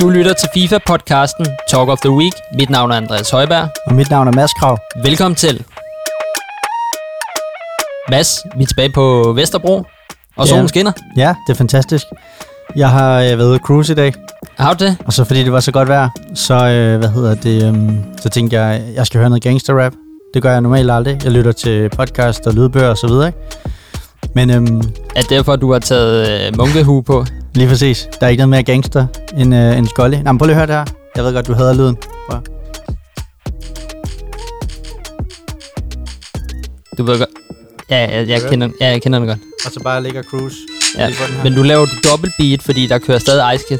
Du lytter til FIFA-podcasten Talk of the Week. Mit navn er Andreas Højberg. Og mit navn er Mads Krav. Velkommen til. Mads, vi er tilbage på Vesterbro, og solen Ja. skinner. Ja, det er fantastisk. Jeg har øh, været ude cruise i dag, Har du det? og så fordi det var så godt vejr, så, øh, hvad hedder det, øhm, så tænkte jeg, jeg skal høre noget gangster rap. Det gør jeg normalt aldrig. Jeg lytter til podcast og lydbøger og så videre, ikke? Men øhm, Er det derfor, du har taget øh, munkehue på? Lige præcis, der er ikke noget mere gangster end, øh, end Scully. Nå, men prøv lige at høre det her. Jeg ved godt, du hader lyden. Prøv. Du ved godt. Ja, jeg, jeg, kender, ja, jeg kender den godt. Og så bare ligge og cruise. Ja. Men nu laver du dobbelt beat, fordi der kører stadig Ice Kid.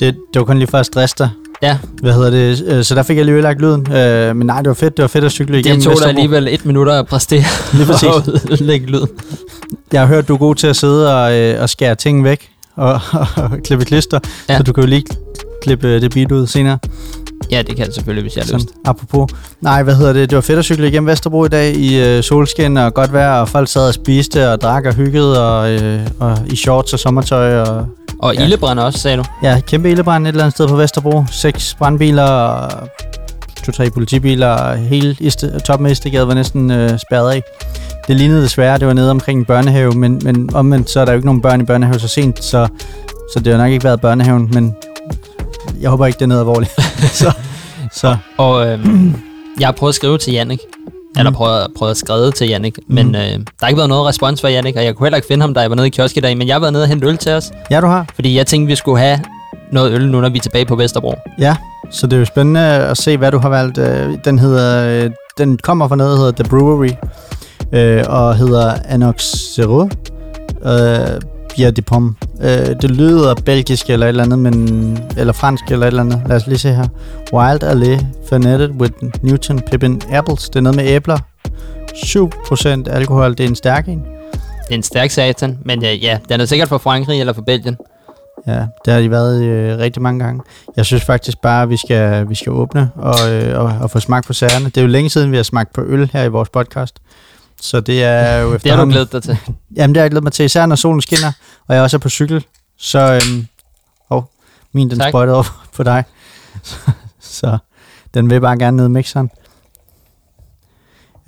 Det, det var kun lige for at stresse dig. Ja, Hvad hedder det? Øh, Så der fik jeg lige ødelagt lyden. Øh, men nej, det var fedt. Det var fedt at cykle igennem det tog dig alligevel et minut at præstere. Lige præcis. og ødelægge lyden. Jeg har hørt, du er god til at sidde og, øh, og skære ting væk og, og klippe klister, Ja. så du kan jo lige klippe øh, det beat ud senere. Ja, det kan jeg selvfølgelig, hvis jeg har lyst. Apropos. Nej, hvad hedder det? Det var fedt at cykle igennem Vesterbro i dag i øh, solskin og godt vejr, og folk sad og spiste og drak og hyggede og, øh, og i shorts og sommertøj. Og, Og Ja. ildebrand også, sagde du. ja, kæmpe ildebrand et eller andet sted på Vesterbro. Seks brandbiler to-tre politibiler, hele Iste, toppen af Istegade var næsten øh, spærret af. Det lignede desværre, det var nede omkring en børnehave, men, men omvendt så er der jo ikke nogen børn i børnehave så sent, så, så det har nok ikke været børnehaven, men jeg håber ikke, det er noget alvorligt. så, så Og øh, jeg har prøvet at skrive til Jannik. Eller Mm. prøvet, prøvet at skrive til Jannik. Men Mm. øh, der har ikke været noget respons fra Jannik, og jeg kunne heller ikke finde ham, da jeg var nede i kiosk i dag. Men jeg har været nede og hente øl til os, ja, du har. fordi jeg tænkte, vi skulle have noget øl nu, når vi er tilbage på Vesterbro. Ja, så det er jo spændende at se, hvad du har valgt. Øh, Den hedder, øh, den kommer fra noget, der hedder The Brewery, øh, og hedder Anoxero. Øh, Bière de Pomme. Øh, det lyder belgisk eller et eller andet, men, eller fransk eller et eller andet. Lad os lige se her. Wild Ale Fermented with Newton Pippin Apples. Det er noget med æbler. 7% alkohol. Det er en stærk en. Det er en stærk satan, men øh, ja, den er sikkert fra Frankrig eller fra Belgien. Ja, det har de været øh, rigtig mange gange. Jeg synes faktisk bare, at vi skal, vi skal åbne og, øh, og, og få smagt på sagerne. Det er jo længe siden, vi har smagt på øl her i vores podcast. Så det er jo Det har du glædet dig til. Jamen, det har jeg glædet mig til, især når solen skinner, og jeg også er på cykel. Så, øhm, oh, min den Tak. sprøjtede over på dig. så den vil bare gerne ned i mixeren.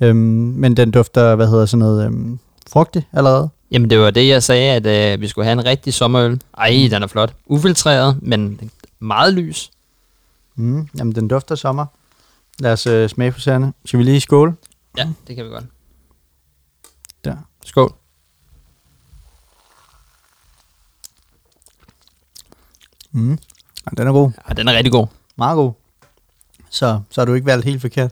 Øhm, men den dufter, hvad hedder sådan noget, øhm, frugtig allerede. Jamen, det var det, jeg sagde, at øh, vi skulle have en rigtig sommerøl. Ej, den er flot. Ufiltreret, men meget lys. Mm, jamen, den dufter sommer. Lad os øh, smage på sagerne. Skal vi lige skåle? Ja, det kan vi godt. Der. Skål. Mm. Ja, den er god. Ja, den er rigtig god. Meget god. Så, så har du ikke valgt helt forkert.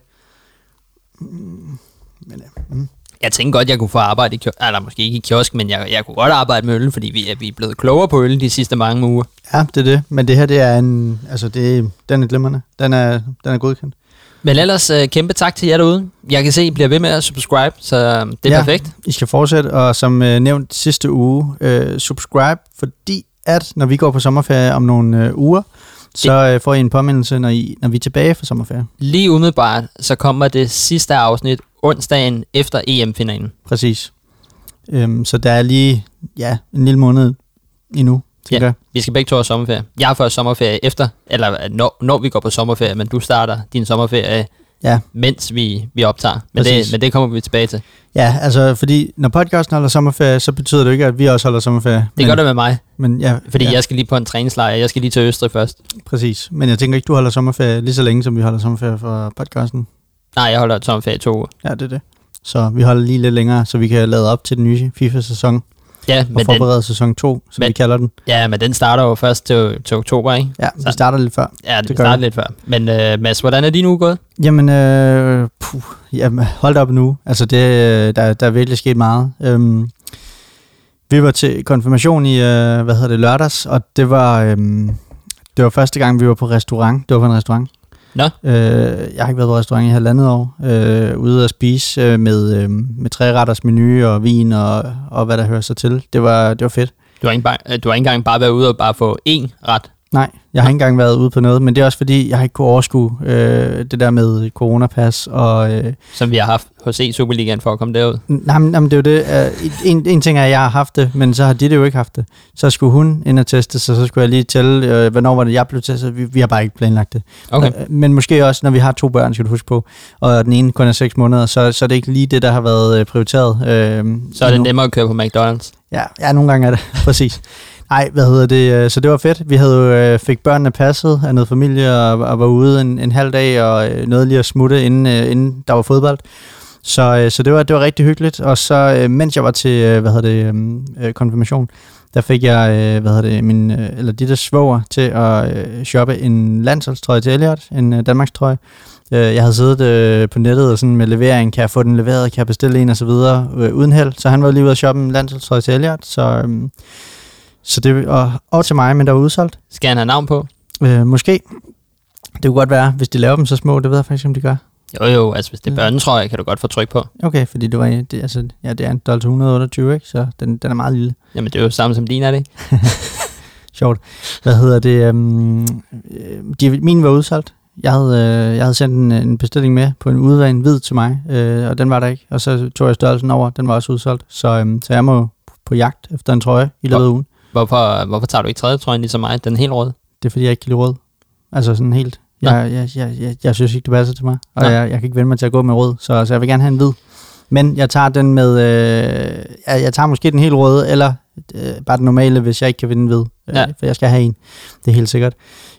Mm. Men, mm. Jeg tænkte godt, jeg kunne få arbejde i kiosk. Eller måske ikke i kiosk, men jeg, jeg kunne godt arbejde med øl, fordi vi er, vi er blevet klogere på øl de sidste mange uger. Ja, det er det. Men det her, det er en... Altså, det, den er glimrende. Den er, den er godkendt. Men ellers uh, kæmpe tak til jer derude. Jeg kan se, I bliver ved med at subscribe, så øh, det er Ja. perfekt. I skal fortsætte, og som øh, nævnt sidste uge, øh, subscribe, fordi at når vi går på sommerferie om nogle øh, uger, så øh, får I en påmindelse, når, I, når vi er tilbage fra sommerferie. Lige umiddelbart, så kommer det sidste afsnit onsdagen efter EM-finalen. Præcis. Øhm, så der er lige ja, en lille måned endnu, Ja. jeg. Vi skal begge to have sommerferie. Jeg har først sommerferie efter, eller øh, når, når vi går på sommerferie, men du starter din sommerferie, Ja. mens vi, vi optager. Men det, men det kommer vi tilbage til. Ja, altså, fordi når podcasten holder sommerferie, så betyder det ikke, at vi også holder sommerferie. Det men, gør det med mig, Men ja, fordi ja, jeg skal lige på en træningslejr. Jeg skal lige til Østrig først. præcis. Men jeg tænker ikke, du holder sommerferie lige så længe, som vi holder sommerferie for podcasten. Nej, jeg holder sommerferie i to uger. Ja, det er det. Så vi holder lige lidt længere, så vi kan lade op til den nye FIFA-sæson Ja, og men den, forberede sæson 2, som men- vi kalder den. ja, men den starter jo først til, til oktober, ikke? Ja, Så- vi starter lidt før. Ja, det, gør starter vi. lidt før. Men øh, Mads, hvordan er din uge gået? Jamen, øh, puh, jamen, hold op nu. Altså, det, øh, der, der er virkelig sket meget. Øhm, vi var til konfirmation i, øh, hvad hedder det, lørdags, og det var, øhm, det var første gang, vi var på restaurant. Det var på en restaurant. Nå. Øh, jeg har ikke været på restaurant i halvandet år. Øh, ude at spise øh, med, øh, med træretters menu og vin og, og hvad der hører sig til. Det var, det var fedt. Du har, ikke bare, øh, du har ikke engang bare været ude og bare få én ret. Nej, jeg har ikke engang været ude på noget, men det er også fordi, jeg har ikke kunne overskue øh, det der med coronapas og... Øh, Som vi har haft hos E-Superligaen for at komme derud. nej, men, jamen, det er jo det. Øh, en, en ting er, at jeg har haft det, men så har de det jo ikke haft det. Så skulle hun ind og teste sig, så skulle jeg lige tælle, øh, hvornår var det, jeg blev testet. Vi, vi har bare ikke planlagt det. Okay. Øh, Men måske også, når vi har to børn, skal du huske på, og den ene kun er 6 måneder, så, så er det ikke lige det, der har været øh, prioriteret. Øh, Så er det nemmere at køre på McDonald's. Ja, ja, nogle gange er det, præcis. Nej, hvad hedder det? Øh, så det var fedt. Vi havde øh, fik børnene passet af noget familie og, og var ude en, en halv dag og øh, nåede lige at smutte, inden, øh, inden der var fodbold. Så, øh, så det, var, det var rigtig hyggeligt. Og så, øh, mens jeg var til, øh, hvad hedder det, øh, øh konfirmation, der fik jeg, øh, hvad hedder det, min, øh, eller de der svoger til at øh, shoppe en landsholdstrøje til Elliot, en øh, Danmarks trøje. Øh, jeg havde siddet øh, på nettet og sådan med levering, kan jeg få den leveret, kan jeg bestille en og så videre, øh, uden held. Så han var lige ude at shoppe en landsholdstrøje til Elliot, så, øh, så det, og, og til mig, men der var udsolgt. Skal han have navn på? Øh, måske. Det kunne godt være, hvis de laver dem så små, det ved jeg faktisk om de gør. Jo jo, altså hvis det er børnetrøje, kan du godt få tryk på. Okay, fordi det var, det, altså, ja, det er en størrelse 128, ikke? så den, den er meget lille. Jamen det er jo samme som din, er det ikke? Sjovt. Hvad hedder det? Um, de, min var udsolgt. Jeg havde, øh, jeg havde sendt en, en bestilling med på en udvalgt hvid til mig, øh, og den var der ikke. Og så tog jeg størrelsen over, den var også udsolgt. Så, øhm, så jeg må på jagt efter en trøje i løbet af ugen. Hvorfor, hvorfor tager du ikke tredje trøjen ligesom mig? Den helt rød. Det er fordi, jeg ikke kan lide rød. Altså sådan helt. Jeg, jeg, jeg, jeg, jeg synes ikke, det passer til mig. Og Nå. jeg, jeg kan ikke vende mig til at gå med rød, så, så jeg vil gerne have en hvid. Men jeg tager den med, øh, jeg, jeg tager måske den helt røde, eller øh, bare den normale, hvis jeg ikke kan vinde en hvid. Øh, Ja. For jeg skal have en. Det er helt sikkert.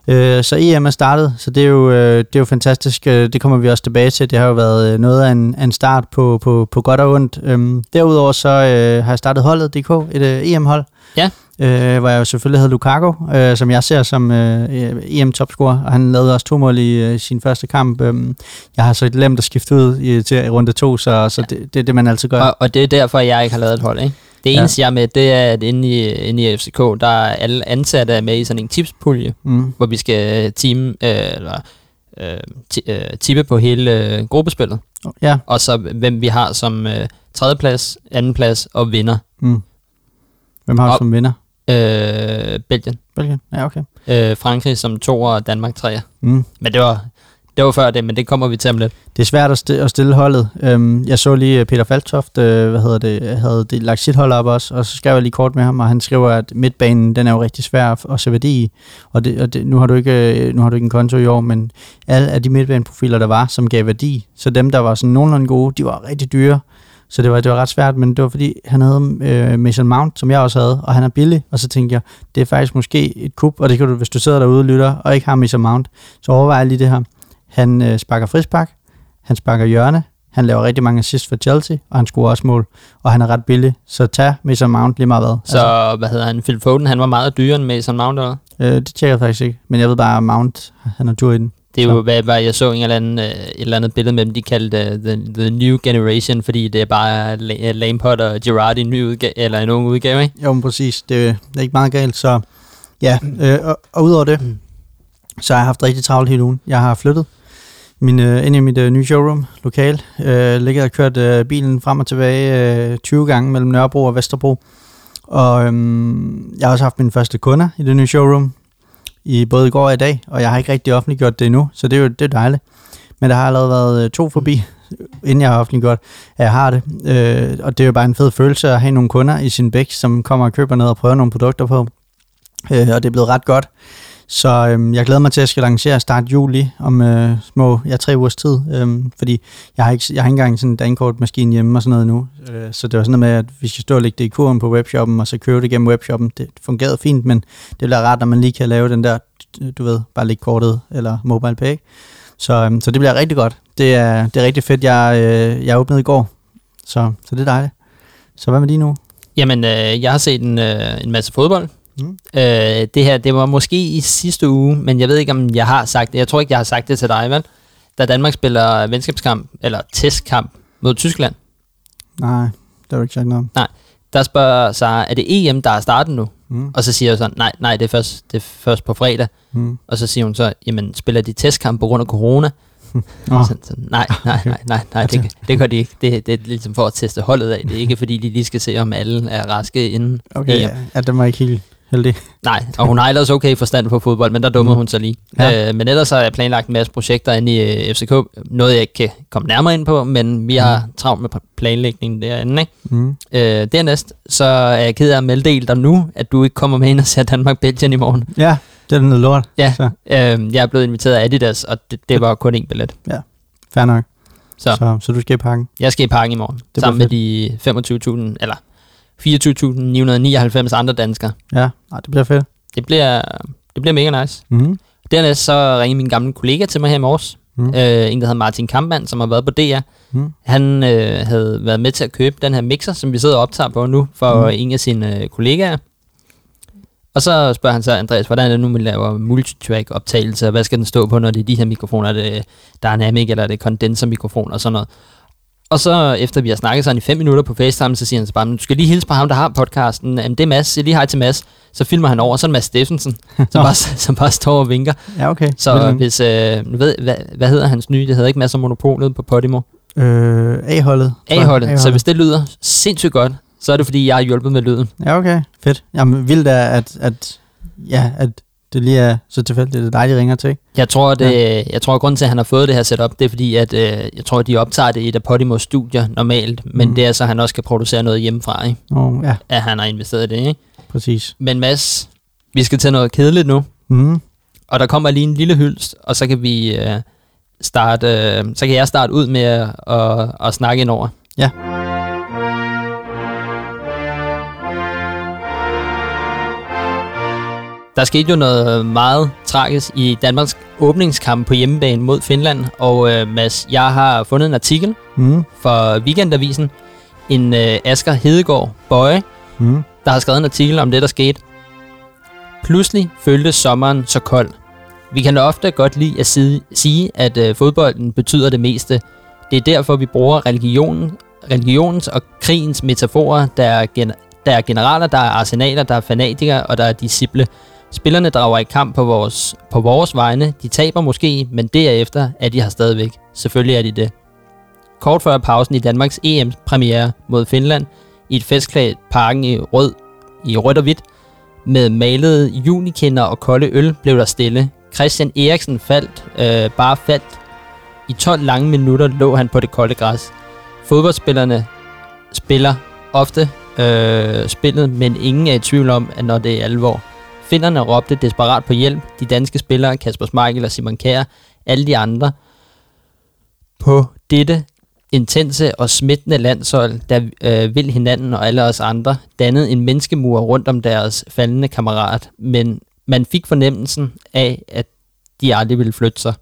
Øh, så EM er startet, så det er, jo, øh, det er jo fantastisk. Øh, Det kommer vi også tilbage til. Det har jo været øh, noget af en, af en start på, på, på godt og ondt. Øhm, derudover så øh, har jeg startet holdet DK, et øh, EM-hold. Ja. Øh, hvor jeg jo selvfølgelig havde Lukaku, øh, som jeg ser som øh, EM-topscorer, og han lavede også to mål i øh, sin første kamp. Øhm, jeg har så glemt at skifte ud i, til runde to, så, så det, det er det, man altid gør. Og, og det er derfor, jeg ikke har lavet et hold, ikke? Det Ja. eneste, jeg er med, det er, at inde i, inde i FCK, der er alle ansatte er med i sådan en tipspulje, Mm. hvor vi skal team, øh, eller, øh, øh, tippe på hele øh, gruppespillet. Ja, Og så hvem vi har som øh, tredjeplads, andenplads og vinder. mm. Hvem har du som vinder? Øh, Belgien. Belgien? Ja, okay. Øh, Frankrig som to og Danmark treer. Mm. Men det var, det var før det, men det kommer vi til om lidt. Det er svært at, sti- at stille holdet. Øhm, jeg så lige øh, Peter Faltoft, øh, hvad hedder det, havde det, lagt sit hold op også, og så skrev jeg lige kort med ham, og han skriver, at midtbanen, den er jo rigtig svær at, at se værdi i. Og, det, og det, nu, har du ikke, øh, nu har du ikke en konto i år, men alle af de midtbaneprofiler, der var, som gav værdi, så dem, der var sådan nogenlunde gode, de var rigtig dyre. Så det var, det var ret svært, men det var fordi, han havde øh, Mason Mount, som jeg også havde, og han er billig, og så tænkte jeg, det er faktisk måske et kub, og det kan du, hvis du sidder derude og lytter, og ikke har Mason Mount, så overvej lige det her. Han øh, sparker frispark, han sparker hjørne, han laver rigtig mange assists for Chelsea, og han scorer også mål, og han er ret billig, så tag Mason Mount lige meget hvad. Så altså. hvad hedder han? Phil Foden, han var meget dyrere end Mason Mount. Eller? øh, det tjekker jeg faktisk ikke, men jeg ved bare, at Mount, han er tur i den. Det er jo, hvad, hvad jeg så en eller anden, øh, et eller andet billede med dem, de kaldte uh, the, the New Generation, fordi det er bare La- Lampard og Gerrard i en ny udgave, eller en ung udgave, ikke? Jo, men præcis, det, det er ikke meget galt, så ja, øh, og, og udover det, så har jeg haft rigtig travlt hele ugen. Jeg har flyttet min, øh, ind i mit øh, nye showroom, lokal, øh, ligget og kørt øh, bilen frem og tilbage øh, 20 gange mellem Nørrebro og Vesterbro. Og øhm, jeg har også haft mine første kunder i det nye showroom, i både i går og i dag, og jeg har ikke rigtig offentliggjort det endnu, så det er jo det er dejligt. Men der har allerede været øh, to forbi, inden jeg har offentliggjort, at jeg har det. Øh, og det er jo bare en fed følelse at have nogle kunder i sin bæk, som kommer og køber noget og prøver nogle produkter på. Øh, og det er blevet ret godt. Så øhm, jeg glæder mig til, at jeg skal lancere start juli om øh, små, ja, tre ugers tid. Øhm, fordi jeg har, ikke, jeg har ikke engang sådan en dankortmaskine hjemme og sådan noget nu. Øh, så det var sådan noget med, at vi skal stå og lægge det i kurven på webshoppen, og så købe det gennem webshoppen. Det fungerede fint, men det bliver rart, når man lige kan lave den der, du ved, bare lægge kortet eller mobile pay. Så, øhm, så det bliver rigtig godt. Det er, det er rigtig fedt. Jeg, øh, jeg åbnede i går, så, så det er dejligt. Så hvad med lige nu? Jamen, øh, jeg har set en, øh, en masse fodbold. Mm. Øh, det her, det var måske i sidste uge, men jeg ved ikke, om jeg har sagt det. Jeg tror ikke, jeg har sagt det til dig, vel? Da Danmark spiller venskabskamp, eller testkamp mod Tyskland, Nej, det har du ikke sagt noget om. der spørger sig, er det EM, der er starten nu? Mm. Og så siger jeg sådan, nej, nej, det er først, det er først på fredag. Mm. Og så siger hun så, jamen, spiller de testkamp på grund af corona? Nå, Så, så, nej, nej, nej, nej, nej det, det gør de ikke. Det, det er ligesom for at teste holdet af. Det er ikke, fordi de lige skal se, om alle er raske inden okay, EM. ja, den var ikke helt... heldig. Nej, og hun har ellers okay forstand på fodbold, men der dummede Mm. hun sig lige. Ja. Ja. Øh, men ellers har jeg planlagt en masse projekter inde i øh, FCK. Noget, jeg ikke kan komme nærmere ind på, men vi har travlt med planlægningen derinde. Ikke? Mm. Øh, dernæst, så er jeg ked af at meddele dig nu, at du ikke kommer med ind og ser Danmark-Belgien i morgen. Ja, det er noget lort. Ja, Så. øh, jeg er blevet inviteret af Adidas, og det, det var kun én billet. Fair nok. Så. Så, så, du skal i pakken. Jeg skal i parken i morgen, bliver sammen med de 25.000, eller 24.999 andre danskere. Ja, Ej, det bliver fedt. Det bliver, det bliver mega nice. Mm. Dernæst så ringede min gamle kollega til mig her i morges. Mm. Øh, en, der hedder Martin Kampmann, som har været på DR. Mm. Han øh, havde været med til at købe den her mixer, som vi sidder og optager på nu, for Mm. en af sine øh, kollegaer. Og så spørger han så, Andreas, hvordan er det nu, man laver multitrack optagelse, og hvad skal den stå på, når det er de her mikrofoner, er det dynamic, eller er det kondensermikrofon og sådan noget. Og så efter vi har snakket sådan i fem minutter på FaceTime, så siger han så bare, du skal lige hilse på ham, der har podcasten. Jamen, det er Mads, jeg lige hej til Mads. Så filmer han over, så er det Mads Steffensen, som, bare, som bare står og vinker. Ja, okay. Så Vildt. hvis, øh, nu ved, hvad, hvad hedder hans nye? Det hedder ikke Mads og Monopolet på Podimo. Øh, A-holdet. A-holdet. Så hvis det lyder sindssygt godt, så er det fordi, jeg har hjulpet med lyden. Ja, okay. Fedt. Jamen, vildt er, at, at, ja, at det lige er så tilfældigt, det er dig, de ringer til? Jeg tror, det, ja. jeg tror, at grunden til, at han har fået det her setup, det er fordi, at øh, jeg tror, at de optager det i et af Podimos studier normalt, men Mhm. det er så, at han også kan producere noget hjemmefra, ikke? Oh, ja, at han har investeret i det. Ikke? præcis. Men Mads, vi skal til noget kedeligt nu, Mm. og der kommer lige en lille hyldst, og så kan vi øh, starte, øh, så kan jeg starte ud med at, at, at snakke ind over. Ja. Der skete jo noget meget tragisk i Danmarks åbningskamp på hjemmebane mod Finland, og øh, Mads, jeg har fundet en artikel Mm. for Weekendavisen, en øh, Asger Hedegaard Bøje, Mm. der har skrevet en artikel om det, der skete. Pludselig føltes sommeren så kold. Vi kan ofte godt lide at sige, at øh, fodbolden betyder det meste. Det er derfor, vi bruger religionen, religionens og krigens metaforer. Der er, gen, der er generaler, der er arsenaler, der er fanatikere og der er disciple. Spillerne drager i kamp på vores, på vores vegne. De taber måske, men derefter er de her stadigvæk. Selvfølgelig er de det. Kort før pausen i Danmarks EM-premiere mod Finland, i et festklædt parken i rød i rødt og hvidt, med malede junikinder og kolde øl, blev der stille. Christian Eriksen faldt, øh, bare faldt. I 12 lange minutter lå han på det kolde græs. Fodboldspillerne spiller ofte øh, spillet, men ingen er i tvivl om, at når det er alvor. Finderne råbte desperat på hjælp. De danske spillere, Kasper Schmeichel og Simon Kjær, alle de andre, på dette intense og smittende landshold, der øh, vil hinanden og alle os andre, dannede en menneskemur rundt om deres faldende kammerat, men man fik fornemmelsen af, at de aldrig ville flytte sig.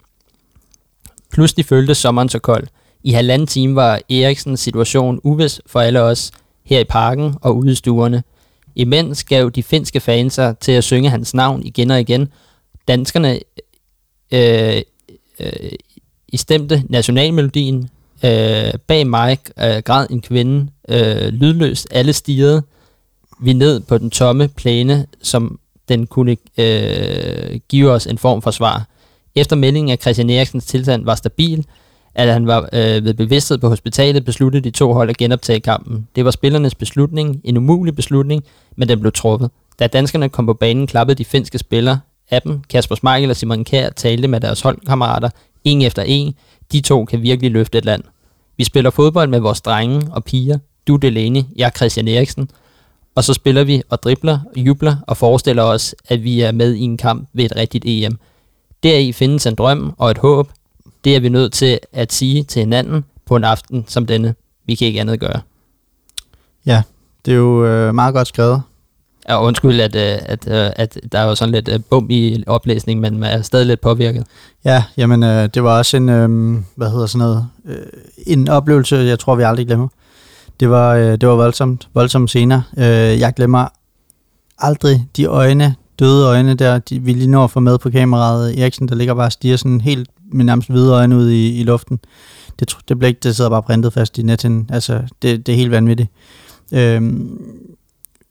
Pludselig føltes sommeren så kold. I halvanden time var Eriksens situation uvis for alle os her i parken og ude i stuerne. Imens gav de finske fans sig til at synge hans navn igen og igen. Danskerne øh, øh, i stemte nationalmelodien. Øh, bag mig øh, græd en kvinde øh, lydløst. Alle stirrede vi ned på den tomme plæne, som den kunne øh, give os en form for svar. Efter meldingen af Christian Eriksens tilstand var stabil, at han var øh, ved bevidsthed på hospitalet, besluttede de to hold at genoptage kampen. Det var spillernes beslutning, en umulig beslutning, men den blev truffet. Da danskerne kom på banen, klappede de finske spillere af dem. Kasper Schmeichel og Simon Kjær talte med deres holdkammerater, en efter en. De to kan virkelig løfte et land. Vi spiller fodbold med vores drenge og piger. Du Delaney, jeg er Christian Eriksen. Og så spiller vi og dribler og jubler og forestiller os, at vi er med i en kamp ved et rigtigt EM. Deri findes en drøm og et håb. Det er vi nødt til at sige til hinanden på en aften som denne. Vi kan ikke andet gøre. Det er jo øh, meget godt skrevet. Og undskyld, at, øh, at, øh, at der er jo sådan lidt øh, bum i oplæsningen, men man er stadig lidt påvirket. Ja, jamen øh, det var også en, øh, hvad hedder sådan noget, øh, en oplevelse, jeg tror, vi aldrig glemmer. Det var, øh, det var voldsomt, voldsomt senere. Øh, jeg glemmer aldrig de øjne, døde øjne der, de, vi lige når at få med på kameraet. Eriksen, der ligger bare og stiger sådan helt med nærmest hvide øjne ud i, i luften. Det, det, blev ikke, det sidder bare printet fast i netten. Altså, det, det er helt vanvittigt. Øhm,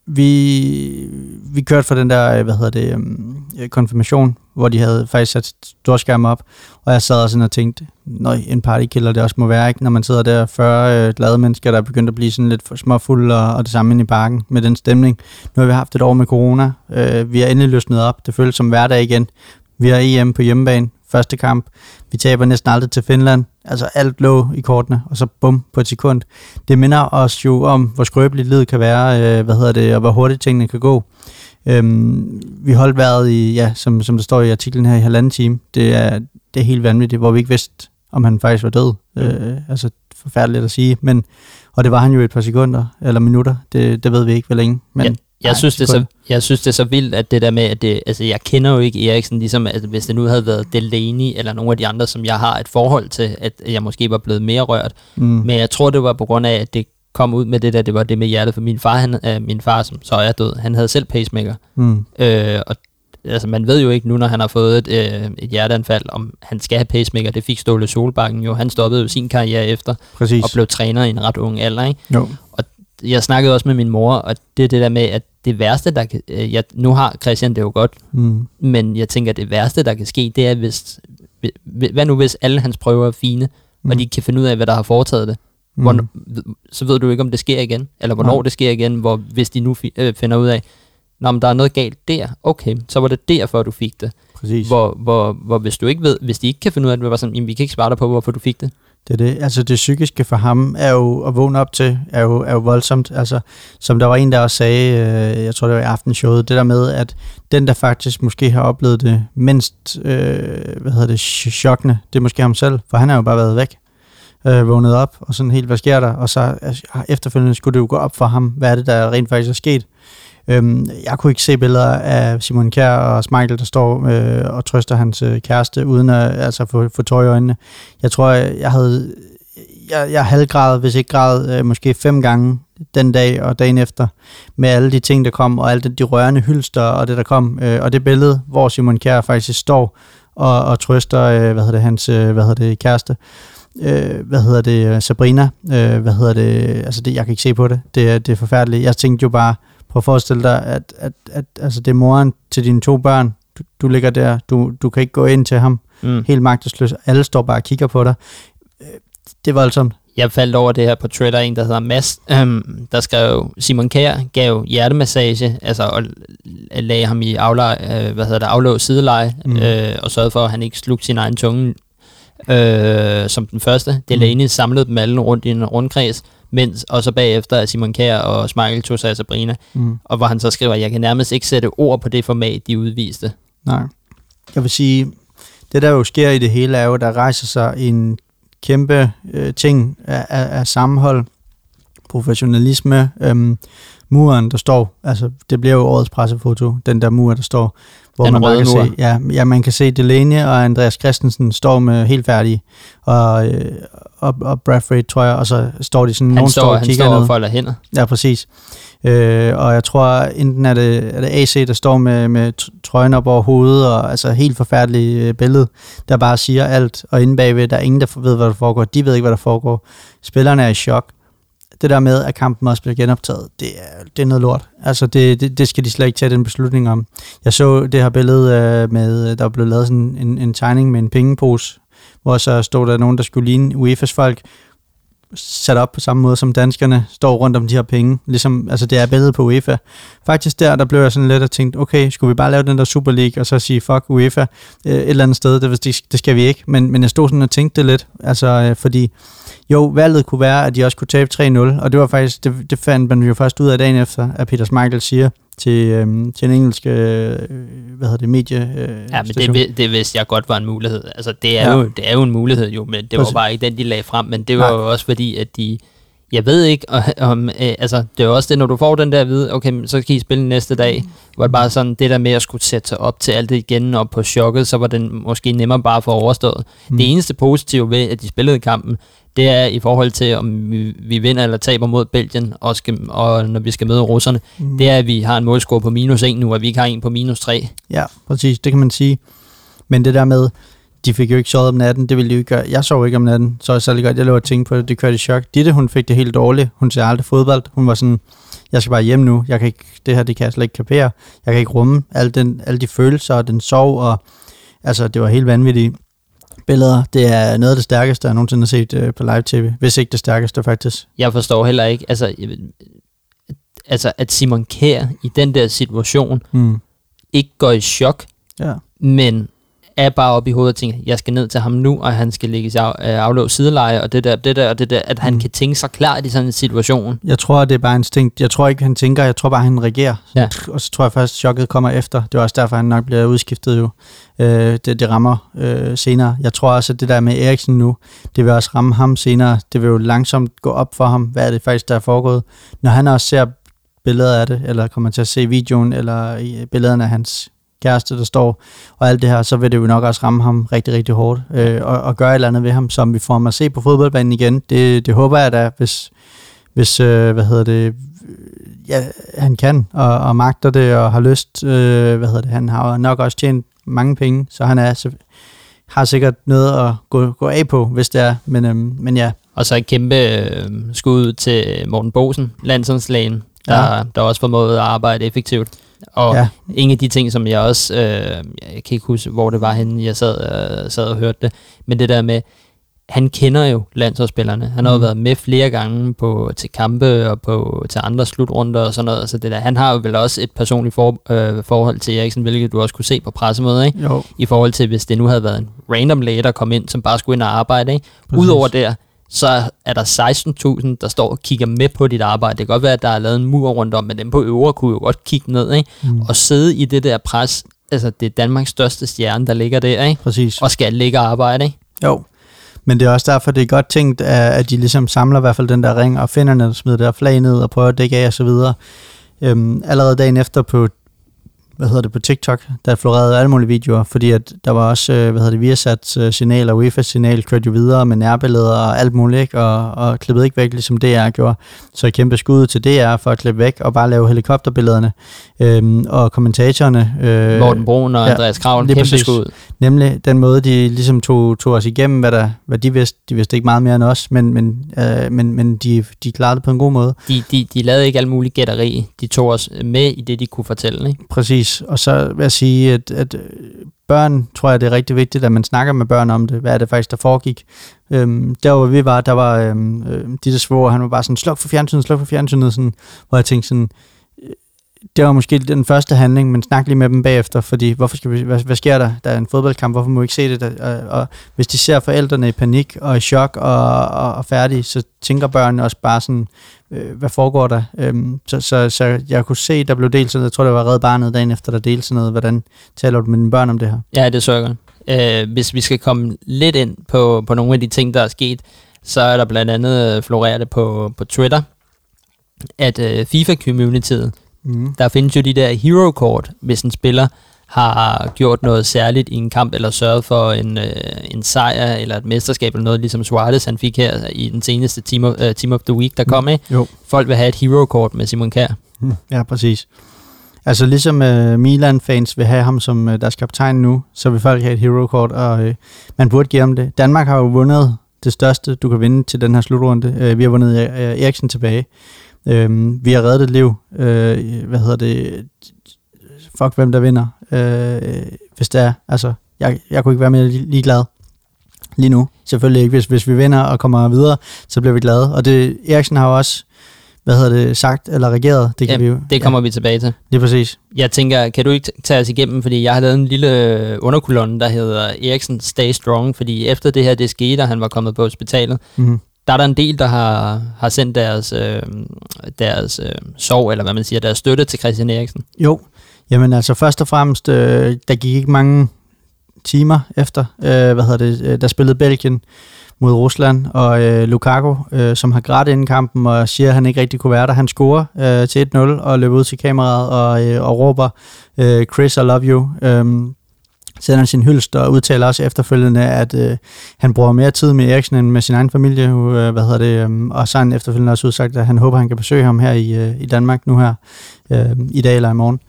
vi, vi kørte for den der, øh, hvad hedder det, øhm, øh, konfirmation hvor de havde faktisk sat storskærm op, og jeg sad og sådan og tænkte, nøj, en partykiller det også må være, ikke? når man sidder der 40 øh, glade mennesker, der er begyndt at blive sådan lidt for småfulde, og, og det samme ind i parken med den stemning. Nu har vi haft et år med corona, øh, vi har endelig løsnet op, det føles som hverdag igen. Vi har EM på hjemmebane, første kamp. Vi taber næsten aldrig til Finland. Altså alt lå i kortene, og så bum på et sekund. Det minder os jo om, hvor skrøbeligt livet kan være, øh, hvad hedder det, og hvor hurtigt tingene kan gå. Øhm, vi holdt været i, ja, som, som der står i artiklen her, i halvanden time. Det er, det er helt vanvittigt, hvor vi ikke vidste, om han faktisk var død. Mm. Øh, altså forfærdeligt at sige, men og det var han jo et par sekunder eller minutter. Det, det ved vi ikke, hvor længe. Men, ja, jeg, nej, synes, det er så, jeg synes, det er så vildt, at det der med, at det, altså, jeg kender jo ikke Eriksen, ligesom at hvis det nu havde været Delaney eller nogle af de andre, som jeg har et forhold til, at jeg måske var blevet mere rørt. Mm. Men jeg tror, det var på grund af, at det kom ud med det der, det var det med hjertet, for min far, han, øh, min far som så er død, han havde selv pacemaker. Mm. Øh, og altså man ved jo ikke nu, når han har fået et, øh, et hjerteanfald, om han skal have pacemaker. Det fik Ståle Solbakken jo. Han stoppede jo sin karriere efter, Præcis. og blev træner i en ret ung alder. Ikke? Jo. Og jeg snakkede også med min mor, og det er det der med, at det værste, der kan... Øh, jeg, nu har Christian det jo godt, mm. men jeg tænker, at det værste, der kan ske, det er, hvis... Hvad nu, hvis alle hans prøver er fine, mm. og de kan finde ud af, hvad der har foretaget det? Mm. Hvornår, så ved du ikke, om det sker igen, eller hvornår ja. det sker igen, hvor hvis de nu fi, øh, finder ud af, Nå, men der er noget galt der, okay, så var det derfor, du fik det. Præcis. Hvor, hvor, hvor hvis du ikke ved, hvis de ikke kan finde ud af det, var sådan, jamen, vi kan ikke svare dig på, hvorfor du fik det. Det er det. Altså det psykiske for ham er jo at vågne op til, er jo, er jo voldsomt. Altså, som der var en, der også sagde, øh, jeg tror det var i aftenshowet, det der med, at den, der faktisk måske har oplevet det mindst, øh, hvad hedder det, chokkende, det er måske ham selv, for han har jo bare været væk øh, vågnet op, og sådan helt, hvad sker der? Og så altså, efterfølgende skulle det jo gå op for ham, hvad er det, der rent faktisk er sket. Øhm, jeg kunne ikke se billeder af Simon Kjær og Smeichel, der står øh, og trøster hans øh, kæreste, uden at altså, få, få tøj i øjnene. Jeg tror, jeg, jeg havde... Jeg, jeg halvgrad, hvis ikke grad, øh, måske fem gange den dag og dagen efter, med alle de ting, der kom, og alle de rørende hylster og det, der kom. Øh, og det billede, hvor Simon Kjær faktisk står og, og trøster, øh, hvad hedder det, hans øh, hvad hedder det, kæreste, øh, hvad hedder det, Sabrina, øh, hvad hedder det, altså det, jeg kan ikke se på det, det, det er forfærdeligt. Jeg tænkte jo bare, Prøv at forestille dig, at, at, at altså det er moren til dine to børn. Du, du ligger der, du, du kan ikke gå ind til ham. Mm. Helt magtesløs. Alle står bare og kigger på dig. Øh, det er voldsomt. Jeg faldt over det her på Twitter, en der hedder Mads, øhm, der skrev, Simon Kjær gav hjertemassage, altså og lagde ham i aflej, øh, hvad hedder det, aflås sideleje, mm. øh, og sørgede for, at han ikke slugte sin egen tunge øh, som den første. Delaney mm. samlede dem alle rundt i en rundkreds, mens, og så bagefter er Simon Kjær og Smeichel tog sig af Sabrina, mm. og hvor han så skriver, jeg kan nærmest ikke sætte ord på det format, de udviste. Nej. Jeg vil sige, det der jo sker i det hele, er jo, der rejser sig en kæmpe øh, ting af, af, af sammenhold, professionalisme, øhm, muren, der står, altså det bliver jo årets pressefoto, den der mur, der står, hvor den man bare kan mur. se, ja, ja, man kan se Delaney og Andreas Christensen står med helt færdige, og, øh, og, og Bradford, tror jeg, og så står de sådan, han nogen står, står og kigger Han står og folder hænder. Ja, præcis. Øh, og jeg tror, enten er det, er det AC, der står med, med trøjen op over hovedet, og altså helt forfærdeligt øh, billede, der bare siger alt, og inde bagved, der er ingen, der ved, hvad der foregår. De ved ikke, hvad der foregår. Spillerne er i chok det der med, at kampen også bliver genoptaget, det er, det er noget lort. Altså, det, det, det skal de slet ikke tage den beslutning om. Jeg så det her billede øh, med, der blev lavet sådan en, en tegning med en pengepose, hvor så stod der nogen, der skulle ligne UEFA's folk, sat op på samme måde som danskerne står rundt om de her penge. Ligesom, altså det er billedet på UEFA. Faktisk der, der blev jeg sådan lidt og tænkte, okay, skulle vi bare lave den der Super League, og så sige, fuck UEFA øh, et eller andet sted, det, det, skal vi ikke. Men, men jeg stod sådan og tænkte det lidt, altså øh, fordi jo, valget kunne være, at de også kunne tabe 3-0, og det var faktisk, det, det fandt man jo først ud af dagen efter, at Peter Schmeichel siger til, øhm, til en engelsk, øh, hvad hedder det, medie øh, Ja, men det, det vidste jeg godt var en mulighed. Altså, det er, ja. jo, det er jo en mulighed jo, men det var bare ikke den, de lagde frem, men det var Nej. jo også fordi, at de, jeg ved ikke, om, øh, altså, det er jo også det, når du får den der at vide, okay, så kan I spille næste dag, mm. hvor det bare sådan, det der med at skulle sætte sig op til alt det igen, og på chokket, så var den måske nemmere bare for overstået. Mm. Det eneste positive ved, at de spillede kampen, det er i forhold til, om vi, vi vinder eller taber mod Belgien, og, skal, og når vi skal møde russerne, mm. det er, at vi har en målscore på minus 1 nu, og vi ikke har en på minus 3. Ja, præcis, det kan man sige. Men det der med, de fik jo ikke sovet om natten, det ville de jo ikke gøre. Jeg sov ikke om natten, så jeg særlig godt, jeg lå og tænkte på det, det kørte i chok. Ditte, hun fik det helt dårligt, hun ser aldrig fodbold, hun var sådan, jeg skal bare hjem nu, jeg kan ikke, det her, det kan jeg slet ikke kapere, jeg kan ikke rumme alle, den, alle de følelser og den sov, og Altså, det var helt vanvittige billeder. Det er noget af det stærkeste, jeg nogensinde har set øh, på live-tv. Hvis ikke det stærkeste, faktisk. Jeg forstår heller ikke, altså, jeg, altså at Simon Kjær i den der situation Mm. ikke går i chok, Ja. men er bare oppe i hovedet og tænker, jeg skal ned til ham nu, og han skal ligge i af, øh, aflås sideleje, og det der, det der, og det der, at han Mm. kan tænke sig klart i sådan en situation. Jeg tror, det er bare instinkt. Jeg tror ikke, han tænker. Jeg tror bare, han reagerer. Ja. Og så tror jeg først, chokket kommer efter. Det er også derfor, han nok bliver udskiftet jo. Øh, det, det rammer øh, senere. Jeg tror også, at det der med Eriksen nu, det vil også ramme ham senere. Det vil jo langsomt gå op for ham, hvad er det faktisk, der er foregået. Når han også ser billeder af det, eller kommer til at se videoen, eller billederne af hans kæreste, der står, og alt det her, så vil det jo nok også ramme ham rigtig, rigtig hårdt, øh, og, og gøre et eller andet ved ham, som vi får ham at se på fodboldbanen igen. Det, det håber jeg da, hvis, hvis øh, hvad hedder det, ja, han kan, og, og magter det, og har lyst, øh, hvad hedder det, han har nok også tjent mange penge, så han er, så, har sikkert noget at gå, gå af på, hvis det er, men, øhm, men ja, Og så et kæmpe øh, skud til Morten Bosen, landsholdslægen, der, ja. der også formåede at arbejde effektivt. Og ja. en af de ting, som jeg også, øh, jeg kan ikke huske, hvor det var henne, jeg sad, øh, sad og hørte det, men det der med, han kender jo landsholdsspillerne. Han har jo Mm. været med flere gange på, til kampe og på, til andre slutrunder og sådan noget. Så det der, han har jo vel også et personligt for, øh, forhold til Eriksen, hvilket du også kunne se på pressemødet, ikke? jo, i forhold til, hvis det nu havde været en random læge, der kom ind, som bare skulle ind og arbejde. Ikke? Udover der, så er der 16.000, der står og kigger med på dit arbejde. Det kan godt være, at der er lavet en mur rundt om, men dem på øvre kunne jo godt kigge ned. Ikke? mm, Og sidde i det der pres, altså det er Danmarks største stjerne, der ligger der, ikke? præcis. og skal ligge og arbejde. Ikke? Jo, men det er også derfor, det er godt tænkt, at de ligesom samler i hvert fald den der ring, og finder den, smider der flag ned og prøver at dække af og så videre. Øhm, allerede dagen efter på hvad hedder det, på TikTok, der florerede alle mulige videoer, fordi at der var også, øh, hvad hedder det, Viasats øh, signal og UEFA's signal kørte jo videre med nærbilleder og alt muligt, ikke? Og, og klippet ikke væk, ligesom DR gjorde. Så et kæmpe skud til DR for at klippe væk og bare lave helikopterbillederne. Øhm, og kommentatorerne... Øh, Morten Brun og ja, Andreas Kravl, kæmpe præcis. skud. Nemlig den måde, de ligesom tog, tog os igennem, hvad, der, hvad de vidste. De vidste ikke meget mere end os, men, men, øh, men, men de, de klarede det på en god måde. De, de, de lavede ikke alt muligt gætteri. De tog os med i det, de kunne fortælle. Ikke? Præcis. Og så vil jeg sige, at, at øh, børn, tror jeg, det er rigtig vigtigt, at man snakker med børn om det. Hvad er det faktisk, der foregik? Øhm, der hvor vi var, der var øhm, øh, de der svore, han var bare sådan, sluk for fjernsynet, sluk for fjernsynet, sådan, hvor jeg tænkte sådan, det var måske den første handling, men snak lige med dem bagefter, fordi hvorfor skal vi, hvad, hvad sker der? Der er en fodboldkamp, hvorfor må vi ikke se det? Der, og, og hvis de ser forældrene i panik og i chok og, og, og færdige, så tænker børnene også bare sådan, øh, hvad foregår der? Øhm, så, så, så jeg kunne se, der blev delt sådan noget, jeg tror, det var Red Barnet dagen efter, der delte sådan noget, hvordan taler du med dine børn om det her? Ja, det så jeg godt. Øh, hvis vi skal komme lidt ind på, på nogle af de ting, der er sket, så er der blandt andet øh, floreret på, på Twitter, at øh, FIFA-communityet, Mm. der findes jo de der hero-kort, hvis en spiller har gjort noget særligt i en kamp, eller sørget for en, øh, en sejr, eller et mesterskab, eller noget, ligesom Suarez han fik her i den seneste Team of, uh, team of the Week, der kom, ikke? Jo. Folk vil have et hero-kort med Simon Kjær. Mm, Ja, præcis. Altså ligesom uh, Milan-fans vil have ham som uh, deres kaptajn nu, så vil folk have et hero-kort, og uh, man burde give ham det. Danmark har jo vundet det største, du kan vinde til den her slutrunde. Uh, vi har vundet uh, Eriksen tilbage. Uh, vi har reddet et liv. Uh, hvad hedder det? Fuck, hvem der vinder. Uh, hvis det er. Altså, jeg, jeg kunne ikke være mere li- ligeglad lige nu. Selvfølgelig ikke. Hvis, hvis vi vinder og kommer videre, så bliver vi glade. Og det, Eriksen har jo også hvad hedder det, sagt eller reageret. Det kan Ja, vi jo. Det kommer ja. vi tilbage til. Lige præcis. Jeg tænker, kan du ikke tage os igennem, fordi jeg har lavet en lille øh, underkolonne, der hedder Eriksen Stay Strong, fordi efter det her, det skete, og han var kommet på hospitalet, Mm-hmm der er der en del, der har, har sendt deres, øh, deres øh, sorg, eller hvad man siger, deres støtte til Christian Eriksen. Jo, jamen altså først og fremmest, øh, der gik ikke mange timer efter, øh, hvad hedder det, øh, der spillede Belgien mod Rusland, og øh, Lukaku, øh, som har grædt inden kampen og siger, at han ikke rigtig kunne være der, han scorer øh, til 1-0 og løber ud til kameraet og, øh, og råber, øh, Chris, I love you. Øh, sender sin hyldest og udtaler også efterfølgende, at øh, han bruger mere tid med Eriksen end med sin egen familie, øh, hvad hedder det, øh, og så har han efterfølgende også udsagt, at han håber, han kan besøge ham her i, øh, i Danmark nu her, øh, i dag eller i morgen.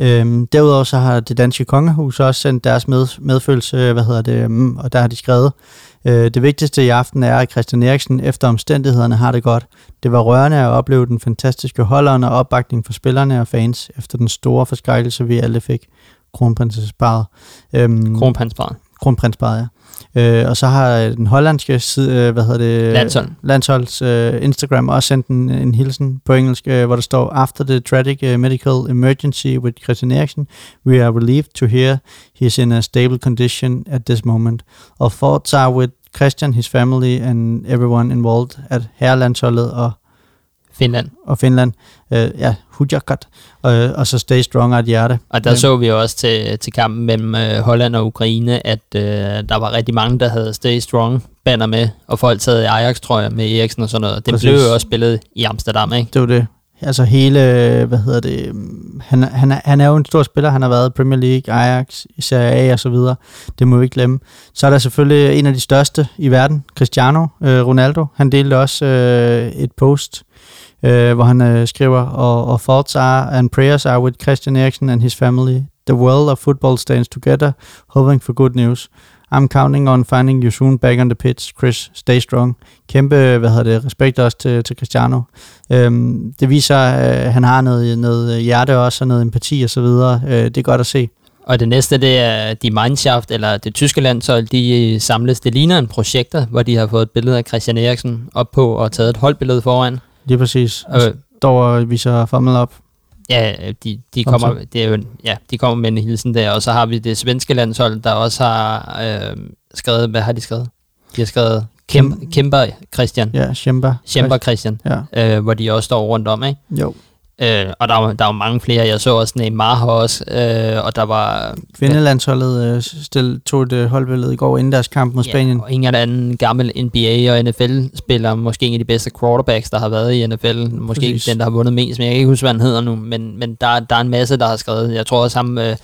Øhm, derudover så har det danske kongehus også sendt deres med, medfølelse, hvad hedder det, øhm, og der har de skrevet, øh, det vigtigste i aften er, at Christian Eriksen efter omstændighederne har det godt. Det var rørende at opleve den fantastiske holderen og opbakning for spillerne og fans efter den store forskrækkelse, vi alle fik kronprinsesseparet. Øhm, Kronprinsparet. kronprinsparet, ja. Øh, og så har øh, den hollandske side, øh, hvad hedder det? Landshold. Landsholds øh, Instagram også sendt en, en hilsen på engelsk, øh, hvor der står, After the tragic uh, medical emergency with Christian Eriksen, we are relieved to hear he is in a stable condition at this moment. Our thoughts are with Christian, his family and everyone involved at herrelandsholdet og Finland. og Finland. Øh, ja, Hujakat. Øh, og så Stay Strong af et hjerte. Og der så vi jo også til, til kampen mellem øh, Holland og Ukraine, at øh, der var rigtig mange, der havde Stay Strong banner med, og folk sad i Ajax, tror jeg, med Eriksen og sådan noget. Det Præcis. blev jo også spillet i Amsterdam, ikke? Det var det. Altså hele, hvad hedder det, han, han, er, han er jo en stor spiller, han har været i Premier League, Ajax, Serie A og så videre. Det må vi ikke glemme. Så er der selvfølgelig en af de største i verden, Cristiano øh, Ronaldo. Han delte også øh, et post, øh, hvor han øh, skriver, og, og thoughts are and prayers are with Christian Eriksen and his family. The world of football stands together, hoping for good news. I'm counting on finding you soon back on the pitch, Chris. Stay strong. Kæmpe, hvad hedder det, respekt også til, til Cristiano. Øhm, det viser, at øh, han har noget, noget hjerte også, og noget empati og så videre. Øh, det er godt at se. Og det næste, det er de Mannschaft, eller det tyske landshold, de øh, samles. Det ligner en projekter, hvor de har fået et billede af Christian Eriksen op på og taget et holdbillede foran. Lige præcis. Og Øh, står og viser formel op. Ja, de, de, Kom kommer, det er jo, ja, de kommer med en hilsen der, og så har vi det svenske landshold, der også har øh, skrevet, hvad har de skrevet? De har skrevet Kimber Christian, Ja, Schemba. Kæmper Christian, Ja, øh, hvor de også står rundt om, ikke? jo. Øh, og der er, jo- der er jo mange flere, jeg så også Neymar har også, øh, og der var Kvindelandsholdet øh, stil, tog et holdbillede i går inden deres kamp mod Spanien. Ja, og ingen anden gammel NBA og NFL-spiller, måske en af de bedste quarterbacks, der har været i NFL, måske Præcis. den, der har vundet mest, men jeg kan ikke huske, hvad han hedder nu, men, men der, der er en masse, der har skrevet, jeg tror også ham, øh,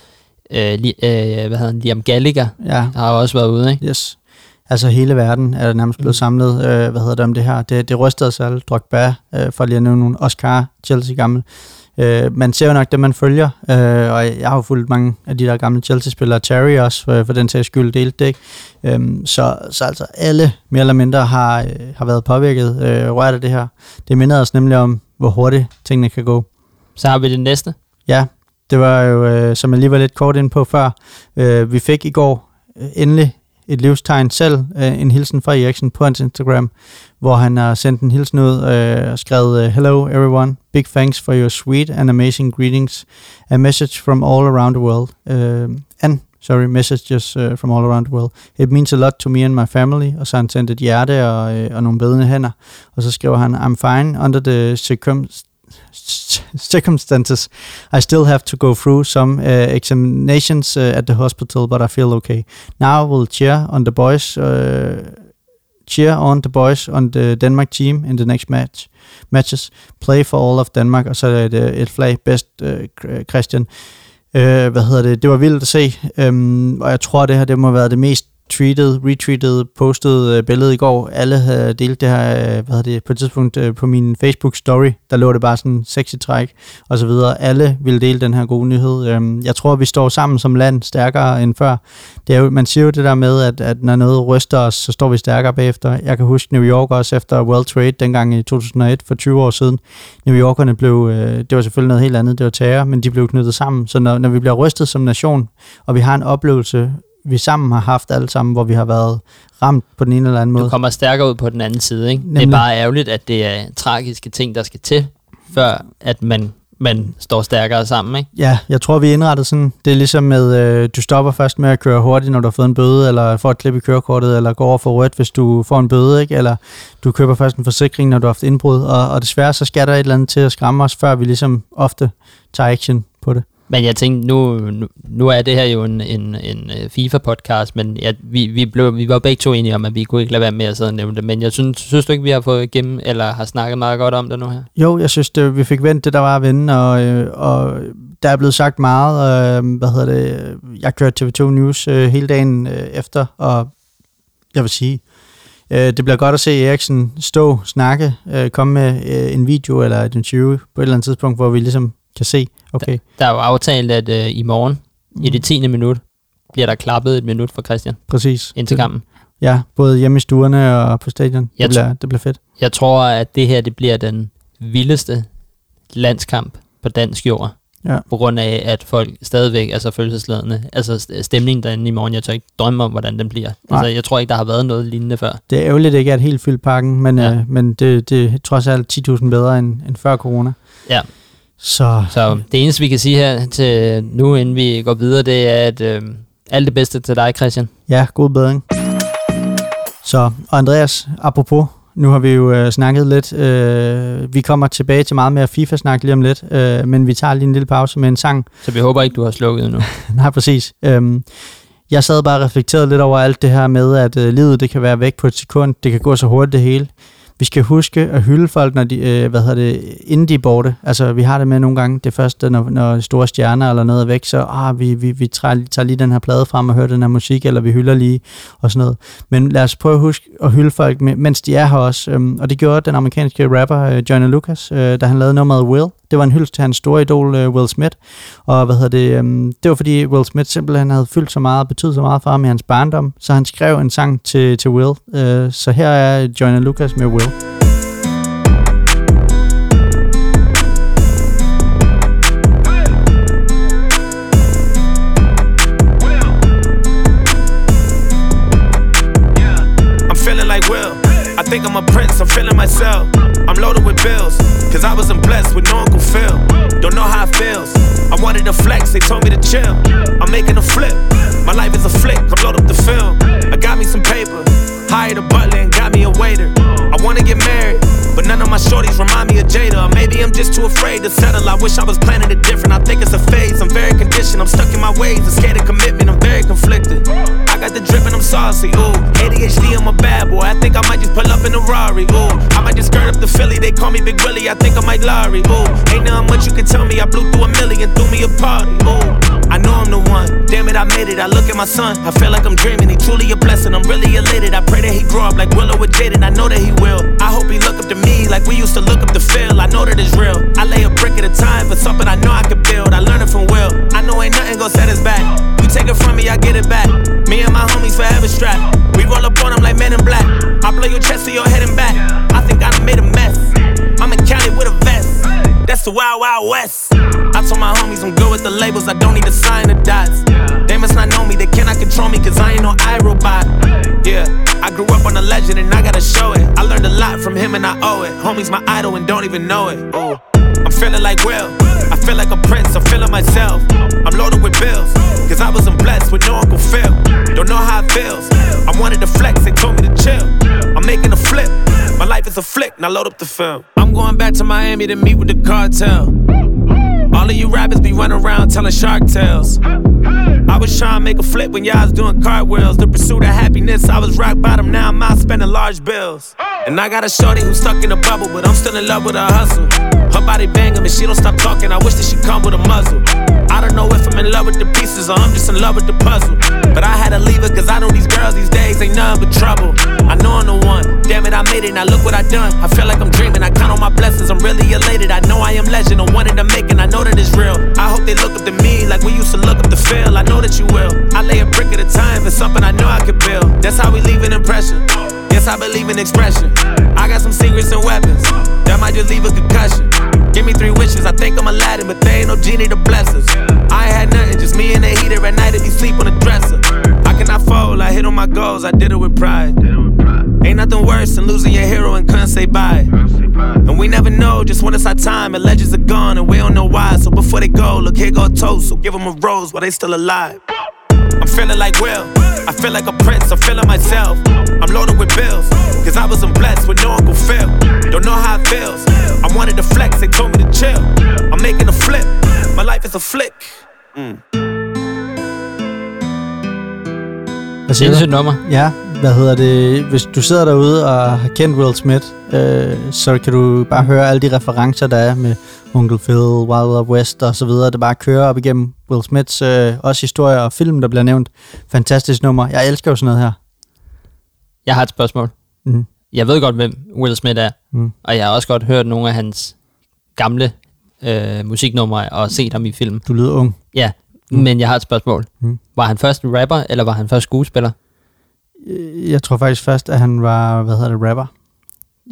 øh, li, øh, hvad hedder han, Liam Gallagher, Ja, har også været ude, ikke? yes. Altså hele verden er nærmest blevet samlet, øh, hvad hedder det om det her. Det, det rystede os alle, Drogba, øh, for lige at nævne nogle Oscar, Chelsea gammel. Øh, man ser jo nok det, man følger, øh, og jeg har jo fulgt mange af de der gamle Chelsea-spillere, Terry også, øh, for den sags skyld, delte det, ikke? Øhm, så, så altså alle mere eller mindre har, øh, har været påvirket, øh, rørt af det her. Det minder os nemlig om, hvor hurtigt tingene kan gå. Så har vi det næste. Ja, det var jo, øh, som jeg lige var lidt kort ind på før, øh, vi fik i går øh, endelig et livstegn selv, øh, en hilsen fra Eriksen på hans Instagram, hvor han har sendt en hilsen ud øh, og skrevet, øh, Hello everyone, big thanks for your sweet and amazing greetings, a message from all around the world, uh, and sorry, messages uh, from all around the world. It means a lot to me and my family, og så har han sendt et hjerte og, øh, og nogle bedende hænder, og så skriver han, I'm fine under the circum circumstances. I still have to go through some uh, examinations uh, at the hospital, but I feel okay. Now we'll cheer on the boys, uh, cheer on the boys on the Denmark team in the next match matches. Play for all of Denmark, og så er det et flag Best uh, Christian. Uh, hvad hedder det? Det var vildt at se, um, og jeg tror, det her det må have været det mest tweetet, retweetet, postet øh, billedet i går. Alle havde delt det her, øh, hvad hedder det, på et tidspunkt øh, på min Facebook story, der lå det bare sådan sexy træk og så videre. Alle ville dele den her gode nyhed. Um, jeg tror, vi står sammen som land stærkere end før. Det er jo, man siger jo det der med, at, at når noget ryster os, så står vi stærkere bagefter. Jeg kan huske New York også efter World Trade dengang i 2001 for 20 år siden. New Yorkerne blev, øh, det var selvfølgelig noget helt andet, det var terror, men de blev knyttet sammen. Så når, når vi bliver rystet som nation, og vi har en oplevelse, vi sammen har haft alle sammen, hvor vi har været ramt på den ene eller anden måde. Du kommer stærkere ud på den anden side, ikke? Det er Nemlig. bare ærgerligt, at det er tragiske ting, der skal til, før at man, man står stærkere sammen, ikke? Ja, jeg tror, vi er indrettet sådan. Det er ligesom med, øh, du stopper først med at køre hurtigt, når du har fået en bøde, eller får et klip i kørekortet, eller går over for rødt, hvis du får en bøde, ikke? Eller du køber først en forsikring, når du har haft indbrud. Og, og desværre, så skal der et eller andet til at skræmme os, før vi ligesom ofte tager action på det. Men jeg tænkte, nu, nu, nu er det her jo en, en, en øh, FIFA-podcast, men ja, vi, vi, blev, vi var begge to enige om, at vi kunne ikke lade være med at sidde og nævne det. Men jeg synes, synes du ikke, vi har fået igennem, eller har snakket meget godt om det nu her? Jo, jeg synes, det, vi fik vendt det, der var at vende, og, øh, og der er blevet sagt meget. Øh, hvad hedder det? Øh, jeg kørte TV2 News øh, hele dagen øh, efter, og jeg vil sige, øh, det bliver godt at se Eriksen stå, snakke, øh, komme med øh, en video eller et interview på et eller andet tidspunkt, hvor vi ligesom kan se, okay, Der er jo aftalt, at øh, i morgen, mm. i det 10. minut, bliver der klappet et minut for Christian præcis. indtil kampen. Ja, både hjemme i stuerne og på stadion. Jeg Det bliver, det bliver fedt. Jeg tror, at det her det bliver den vildeste landskamp på dansk jord Ja. På grund af, at folk stadigvæk er så følelsesladende. Altså st- stemningen derinde i morgen, jeg tør ikke drømme om, hvordan den bliver. Nej. Altså, jeg tror ikke, der har været noget lignende før. Det er ærgerligt, ikke et helt fyldt pakken, men, ja. øh, men det, det er trods alt 10.000 bedre end, end før corona. Ja. Så Så det eneste, vi kan sige her til nu, inden vi går videre, det er, at øh, alt det bedste til dig, Christian. ja, god bedring. Så, og Andreas, apropos, nu har vi jo øh, snakket lidt. Øh, vi kommer tilbage til meget mere FIFA-snak lige om lidt, øh, men vi tager lige en lille pause med en sang, Så vi håber ikke, du har slukket nu. Nej, præcis. Øhm, jeg sad bare og reflekterede lidt over alt det her med, at øh, livet det kan være væk på et sekund. Det kan gå så hurtigt det hele. Vi skal huske at hylde folk, når de, øh, hvad hedder det, inden de er borte. Altså, vi har det med nogle gange, det første, når, når store stjerner eller noget er væk, så ah, vi, vi, vi tager, tager lige den her plade frem og hører den her musik, eller vi hylder lige og sådan noget. Men lad os prøve at huske at hylde folk, mens de er her også. Øhm, og det gjorde den amerikanske rapper øh, Johnny Lucas, øh, da han lavede nummeret Will. Det var en hyldest til hans store idol øh, Will Smith. Og hvad hedder det, øhm, det var fordi Will Smith simpelthen havde fyldt så meget, betydet så meget for ham i hans barndom, så han skrev en sang til, til Will. Øh, så her er Joyner Lucas med Will. I'm feeling like Will. I think I'm a prince, I'm feeling myself. I'm loaded with bills, cause I wasn't blessed with no Uncle Phil. Don't know how it feels. I wanted to flex, they told me to chill. I'm making a flip. My life is a flick, I'm load up the film. I got me some paper, hired a butler and got me a waiter. I wanna get married, but none of my shorties remind me of Jada. Or maybe I'm just too afraid to settle. I wish I was planning it different. I think it's a phase. I'm very conditioned. I'm stuck in my ways. I'm scared of commitment. I'm very conflicted. I got the drip and I'm saucy. Ooh, ADHD, I'm a bad boy. I think I might just pull up in a Rari. Ooh, I might just skirt up the Philly. They call me Big Willie. I think I might Larry. Ooh, ain't nothing much you can tell me. I blew through a million, threw me a party. Ooh, know I'm the one. Damn it, I made it. I look at my son. I feel like I'm dreaming. He truly a blessing. I'm really elated. I pray that he grow up like Willow with Jaden. I know that he will. I hope he look up to me like we used to look up to Phil. I know that it's real. I lay a brick at a time for something I know I could build. I learned it from Will. I know ain't nothing gonna set us back. You take it from me, I get it back. Me and my homies forever strapped. We roll up on them like men in black. I blow your chest to your head and back. I think I done made a mess. I'm in Cali with a. That's the Wild Wild West. I told my homies I'm good with the labels, I don't need to sign the dots. They must not know me, they cannot control me, cause I ain't no iRobot. Yeah, I grew up on a legend and I gotta show it. I learned a lot from him and I owe it. Homie's my idol and don't even know it. I'm feeling like Will. I feel like a prince, I'm feeling myself. I'm loaded with bills, cause I wasn't blessed with no Uncle Phil. Don't know how it feels. I wanted to flex, they told me to chill. I'm making a flip. My life is a flick, now load up the film. I'm going back to Miami to meet with the cartel. All of you rappers be running around telling shark tales. I was trying to make a flip when y'all was doing cartwheels. The pursuit of happiness, I was rock bottom, now I'm out spending large bills. And I got a shorty who's stuck in a bubble, but I'm still in love with her hustle. Her body banging, but she don't stop talking. I wish that she come with a muzzle. I don't know if I'm in love with the pieces or I'm just in love with the puzzle. But I had to leave her cause I know these girls these days ain't nothing but trouble. I know I'm the one. Damn it, I made it. Now look what I done. I feel like I'm dreaming. I count on my blessings. I'm really elated. I know I am legend. I wanted to make making, I know that it's real. I hope they look up to me like we used to look up to Phil. I know that you will. I lay a brick at a time for something I know I could build. That's how we leave an impression. Yes, I believe in expression. I got some secrets and weapons that might just leave a concussion. Give me three wishes, I think I'm Aladdin, but they ain't no genie to bless us. I nothing, just me and the heater at night if you sleep on the dresser. I cannot fold, I hit on my goals, I did it with pride. Ain't nothing worse than losing your hero and couldn't say bye. And we never know just when it's our time, and legends are gone and we don't know why. So before they go, look, here go a toast, so give them a rose while they still alive. I'm feeling like Will. I feel like a prince, I'm feeling myself. I'm loaded with bills, cause I wasn't blessed with no Uncle Phil. Don't know how it feels. I wanted to flex, they told me to chill. I'm making a flip, my life is a flick. Mm. Hvad siger du? Sindssygt nummer. Ja, hvad hedder det? Hvis du sidder derude og har kendt Will Smith, øh, så kan du bare høre alle de referencer, der er med Uncle Phil, Wild Wild West og så videre. Det bare kører op igennem Will Smiths øh, også historier og film, der bliver nævnt. Fantastisk nummer. Jeg elsker jo sådan noget her. Jeg har et spørgsmål. Mm. Jeg ved godt, hvem Will Smith er, Mm. og jeg har også godt hørt nogle af hans gamle øh, musiknumre og set ham i film. Du lyder ung. Ja, Mm. men jeg har et spørgsmål. Mm. Var han først rapper, eller var han først skuespiller? Øh, Jeg tror faktisk først, at han var, hvad hedder det, rapper.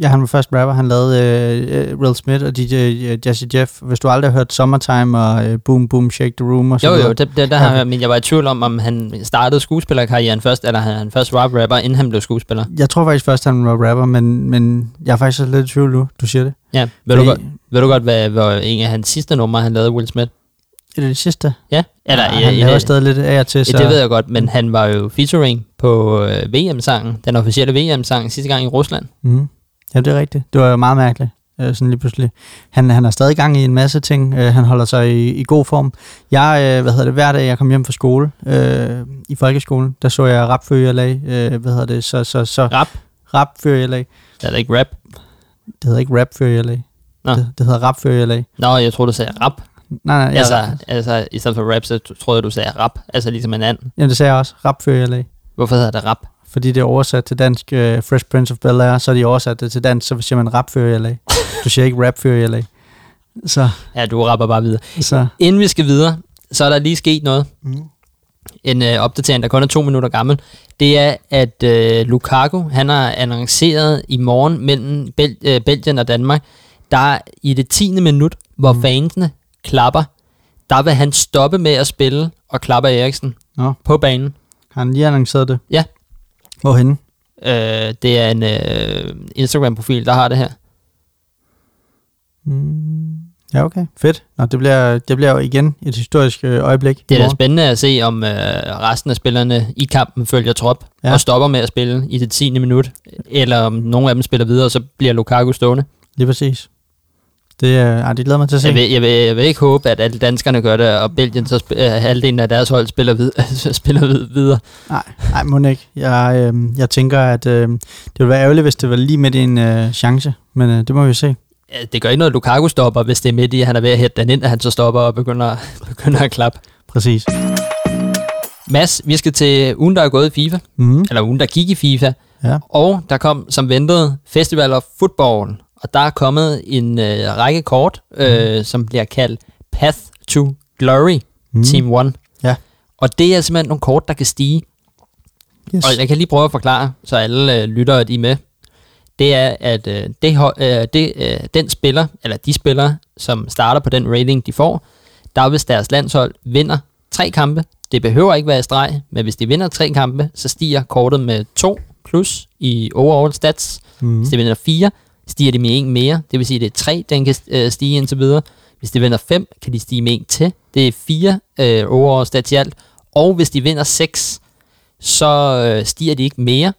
Ja, han var først rapper. Han lavede uh, Will Smith og DJ uh, Jesse Jeff. Hvis du aldrig har hørt Summertime og uh, Boom Boom Shake the Room og så Jo, jo, det, det, der Ja. har jeg, men jeg var i tvivl om, om han startede skuespillerkarrieren først, eller han, han først rap rapper, inden han blev skuespiller. Jeg tror faktisk først, han var rapper, men, men jeg er faktisk lidt i tvivl nu, du siger det. Ja, ved, du godt, ved du godt, hvad, hvad en af hans sidste numre, han lavede, Will Smith? Er det det sidste? Ja, eller, ja, ja, han ja, laver ja, stadig lidt af til, så... det ved jeg godt, men han var jo featuring på øh, VM-sangen, den officielle VM-sang sidste gang i Rusland. Mm. Ja, det er rigtigt. Det var jo meget mærkeligt, øh, sådan lige pludselig. Han, han er stadig i gang i en masse ting. Øh, han holder sig i, i god form. Jeg, øh, hvad hedder det, hver dag jeg kom hjem fra skole, øh, i folkeskolen, der så jeg rap før. Øh, hvad hedder det, så, så, så Rap? rap før. Det er da ikke rap. Det hedder ikke rap før LA. Nå. Det, det hedder rap før LA. Nå, jeg troede, du sagde rap. Nej, nej. Altså, jeg, altså, i stedet for rap, så troede jeg, du sagde rap. Altså ligesom en and. jamen, det sagde jeg også. Rap før LA. Hvorfor hedder det rap? Fordi det er oversat til dansk uh, Fresh Prince of Bel-Air, så er de oversat det til dansk, så siger man rap før LA. Du siger ikke rap før LA. Så, Ja, du rapper bare videre. så. Inden vi skal videre, så er der lige sket noget. Mm. En øh, opdatering, der kun er to minutter gammel. Det er, at øh, Lukaku, han har annonceret i morgen mellem Bel- øh, Belgien og Danmark, der i det 10. minut, hvor mm. fansene klapper, der vil han stoppe med at spille og klapper Eriksen Nå, på banen. har han lige annonceret det? Ja. Hvorhenne? Øh, det er en øh, Instagram-profil, der har det her. Mm. Ja, okay. Fedt. Nå, det bliver, det bliver jo igen et historisk øh, øjeblik. Det er da spændende at se, om øh, resten af spillerne i kampen følger trop ja. Og stopper med at spille i det 10. minut, eller om nogle af dem spiller videre, og så bliver Lukaku stående. Lige præcis. Det, ej, det glæder mig til at se. Jeg vil, jeg, vil, jeg vil ikke håbe, at alle danskerne gør det, og Belgien så sp- øh, halvdelen af deres hold spiller, vid- spiller vid- videre. Nej, nej, må ikke. Jeg, øh, jeg tænker, at øh, det ville være ærgerligt, hvis det var lige i en øh, chance. Men øh, det må vi se. Det gør ikke noget, at Lukaku stopper, hvis det er midt i, at han er ved at hætte den ind, at han så stopper og begynder, begynder at klappe. Præcis. Mads, vi skal til ugen, der er gået i FIFA, Mm. eller ugen, der gik i FIFA, Ja. og der kom, som ventet, Festival of Football, og der er kommet en øh, række kort, øh, Mhm. som bliver kaldt Path to Glory Mm. Team 1. Ja. Og det er simpelthen nogle kort, der kan stige. Yes. Og jeg kan lige prøve at forklare, så alle øh, lyttere de er med. Det er, at øh, det, øh, det, øh, den spiller, eller de spillere, som starter på den rating, de får, der hvis deres landshold vinder tre kampe, det behøver ikke være i streg, men hvis de vinder tre kampe, så stiger kortet med 2 plus i overall stats. Mm. Hvis de vinder 4, stiger de med en mere, det vil sige, det er 3, den kan øh, stige indtil videre. Hvis de vinder 5, kan de stige med en til. Det er 4 øh, overall stats i alt. Og hvis de vinder 6, så øh, stiger de ikke mere,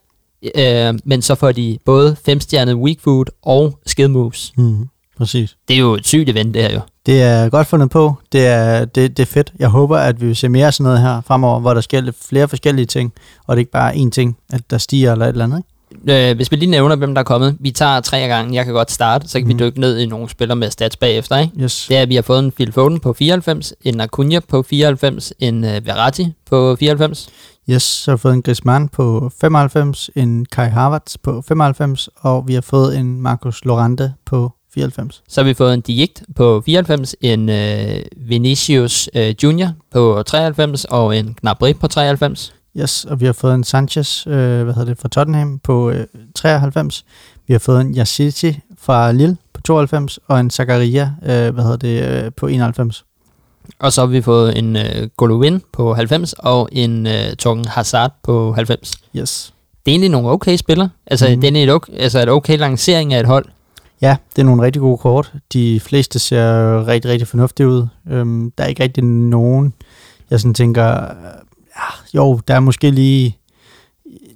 øh, men så får de både 5-stjernet weak food og skill moves. Mm. Præcis. Det er jo et sygt event, det her jo. Det er godt fundet på. Det er, det, det er fedt. Jeg håber, at vi vil se mere af sådan noget her fremover, hvor der sker lidt flere forskellige ting, og det er ikke bare én ting, at der stiger eller et eller andet. Ikke? Øh, hvis vi lige nævner, hvem der er kommet. Vi tager tre af gangen. Jeg kan godt starte, så kan mm. Vi dykke ned i nogle spillere med stats bagefter. Ikke? Yes. Det er, at vi har fået en Phil Foden på 94, en Acuna på 94, en uh, Verratti på 94. Yes, så har vi fået en Griezmann på 95, en Kai Havertz på 95, og vi har fået en Marcus Llorente på 94. Så har vi fået en Diegt på 94, en uh, Vinicius uh, Junior på 93 og en Gnabry på 93. Yes, og vi har fået en Sanchez, øh, hvad hedder det, fra Tottenham på øh, 93. Vi har fået en Yassiti fra Lille på 92, og en Zakaria, øh, hvad hedder det, øh, på 91. Og så har vi fået en uh, Golovin på 90 og en uh, Torgen Hazard på 90. Yes. Det er egentlig nogle okay spillere. Altså, mm. det er et okay, altså et okay lancering af et hold. Ja, det er nogle rigtig gode kort. De fleste ser rigtig, rigtig fornuftige ud. Øhm, der er ikke rigtig nogen, jeg sådan tænker, øh, ja, jo, der er måske lige...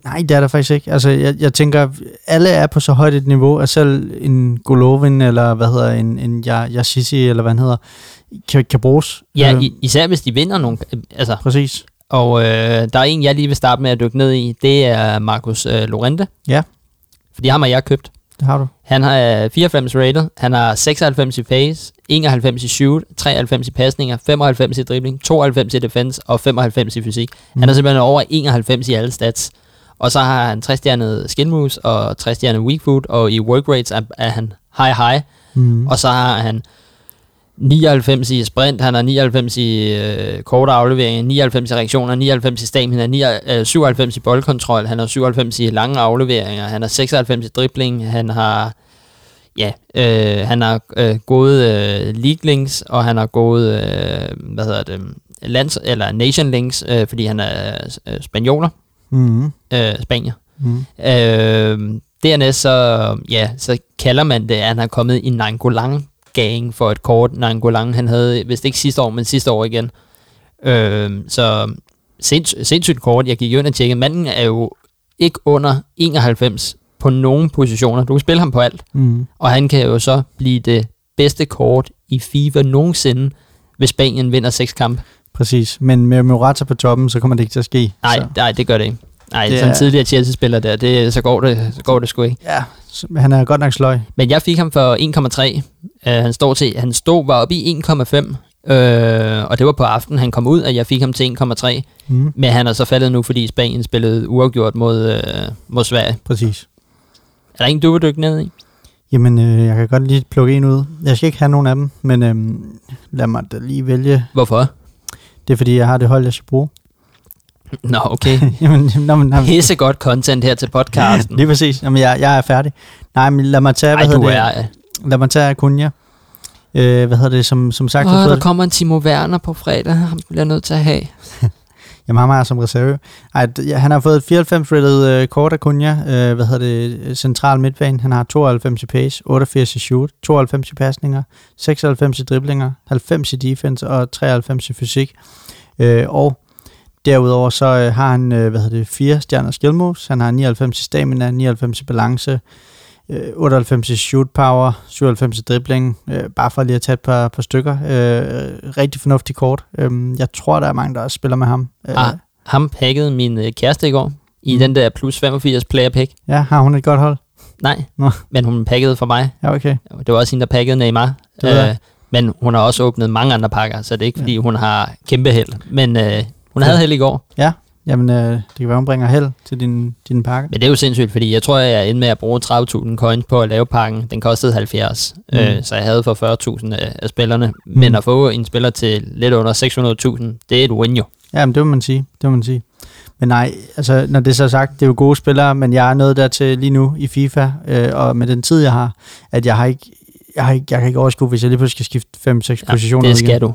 Nej, det er der faktisk ikke. Altså, jeg, jeg tænker, alle er på så højt et niveau, at selv en Golovin, eller hvad hedder en, en Yashishi, eller hvad han hedder, kan, kan bruges. Ja, Øhm, i, især hvis de vinder nogle... øh, Altså, Præcis. og øh, der er en, jeg lige vil starte med at dykke ned i. Det er Marcus øh, Lorente. Ja. Fordi ham har jeg købt. Det har du. Han har øh, 94 rated. Han har 96 i pace, 91 i shoot, 93 i pasninger, 95 i dribling, 92 i defense og 95 i fysik. Mm. Han er simpelthen over 91 i alle stats. Og så har han 60-stjernet skill moves og 60-stjernet weak foot, og i work rates er, er han high high. Mm. Og så har han 99 i sprint, han har 99 i øh, korte afleveringer, 99 i reaktioner, 99 i stamina, 9, øh, 97 i boldkontrol, han har 97 i lange afleveringer, han har 96 i dribling, han har ja, øh, han har øh, gået øh, league links, og han har gået, øh, hvad hedder det, lands, eller nation links, øh, fordi han er øh, spanioler, Mm. øh, spanier. Mm. Øh, dernæst så, ja, så kalder man det, at han er kommet i Nangolang gang for et kort. Nangolang, han havde, hvis ikke sidste år, men sidste år igen. Øh, så sinds, sindssygt kort. Jeg gik jo ind og tjekkede. Manden er jo ikke under 91 på nogen positioner. Du kan spille ham på alt. Mm. Og han kan jo så blive det bedste kort i FIFA nogensinde, hvis Spanien vinder seks kampe. Præcis. Men med Morata på toppen, så kommer det ikke til at ske. Nej, nej, det gør det ikke. Nej, Det sådan en er- tidligere Chelsea-spiller der, det, så, går det, så går det sgu ikke. Ja, han er godt nok sløj. Men jeg fik ham for 1,3. Uh, han står til, han stod var oppe i 1,5. Uh, og det var på aftenen, han kom ud, at jeg fik ham til 1,3. Mm. Men han er så faldet nu, fordi Spanien spillede uafgjort mod, uh, mod Sverige. Præcis. Er der ingen, du vil dykke ned i? Jamen, øh, jeg kan godt lige plukke en ud. Jeg skal ikke have nogen af dem, men øh, lad mig da lige vælge. Hvorfor? Det er fordi, jeg har det hold, jeg skal bruge. Nå, okay. Jamen, nå, men, nå, Pisse godt content her til podcasten. lige præcis. Jamen, jeg, jeg er færdig. Nej, men lad mig tage, Ej, hvad du hedder er... det? Lad mig tage Acuna. Øh, hvad hedder det, som, som sagt, Åh, der fået, kommer en Timo Werner på fredag. Ham bliver nødt til at have. jamen, ham har jeg som reserve. Ej, ja, han har fået et 94 rated øh, kort Acuna. Øh, hvad hedder det, central midtbane. Han har 92 i pace, 88 i shoot, 92 i pasninger, 96 i driblinger, 90 i defense og 93 i fysik. Øh, og derudover så øh, har han, øh, hvad hedder det, fire stjerner skill moves. Han har 99 i stamina, 99 i balance, øh, 98 i shoot power, 97 i dribling. Øh, bare for lige at tage et par, par stykker. Øh, rigtig fornuftig kort. Øh, jeg tror, der er mange, der også spiller med ham. Øh, Ah, ham pakkede min øh, kæreste i går. I Mm. den der plus 85 player pick. Ja, har hun et godt hold? Nej, Nå. men hun pakkede for mig. Ja, okay. Det var også hende, der pakkede Neymar. Det. Øh, men hun har også åbnet mange andre pakker, så det er ikke, Ja. fordi hun har kæmpe held. Men øh, hun havde Ja. held i går. Jamen, øh, det kan være, hun bringer held til din, din pakke. Men det er jo sindssygt, fordi jeg tror, jeg endte med at bruge 30.000 coins på at lave pakken. Den kostede 70, Mm. øh, så jeg havde for 40.000 af, af spillerne. Men Mm. at få en spiller til lidt under 600.000, det er et win jo. Ja, men det må man sige. Det må man sige. Men nej, altså, når det er så sagt, det er jo gode spillere, men jeg er nået dertil lige nu i FIFA, øh, og med den tid, jeg har, at jeg har ikke, jeg, har ikke, jeg kan ikke overskue, hvis jeg lige pludselig skal skifte 5-6 Ja, positioner det skal igen. du.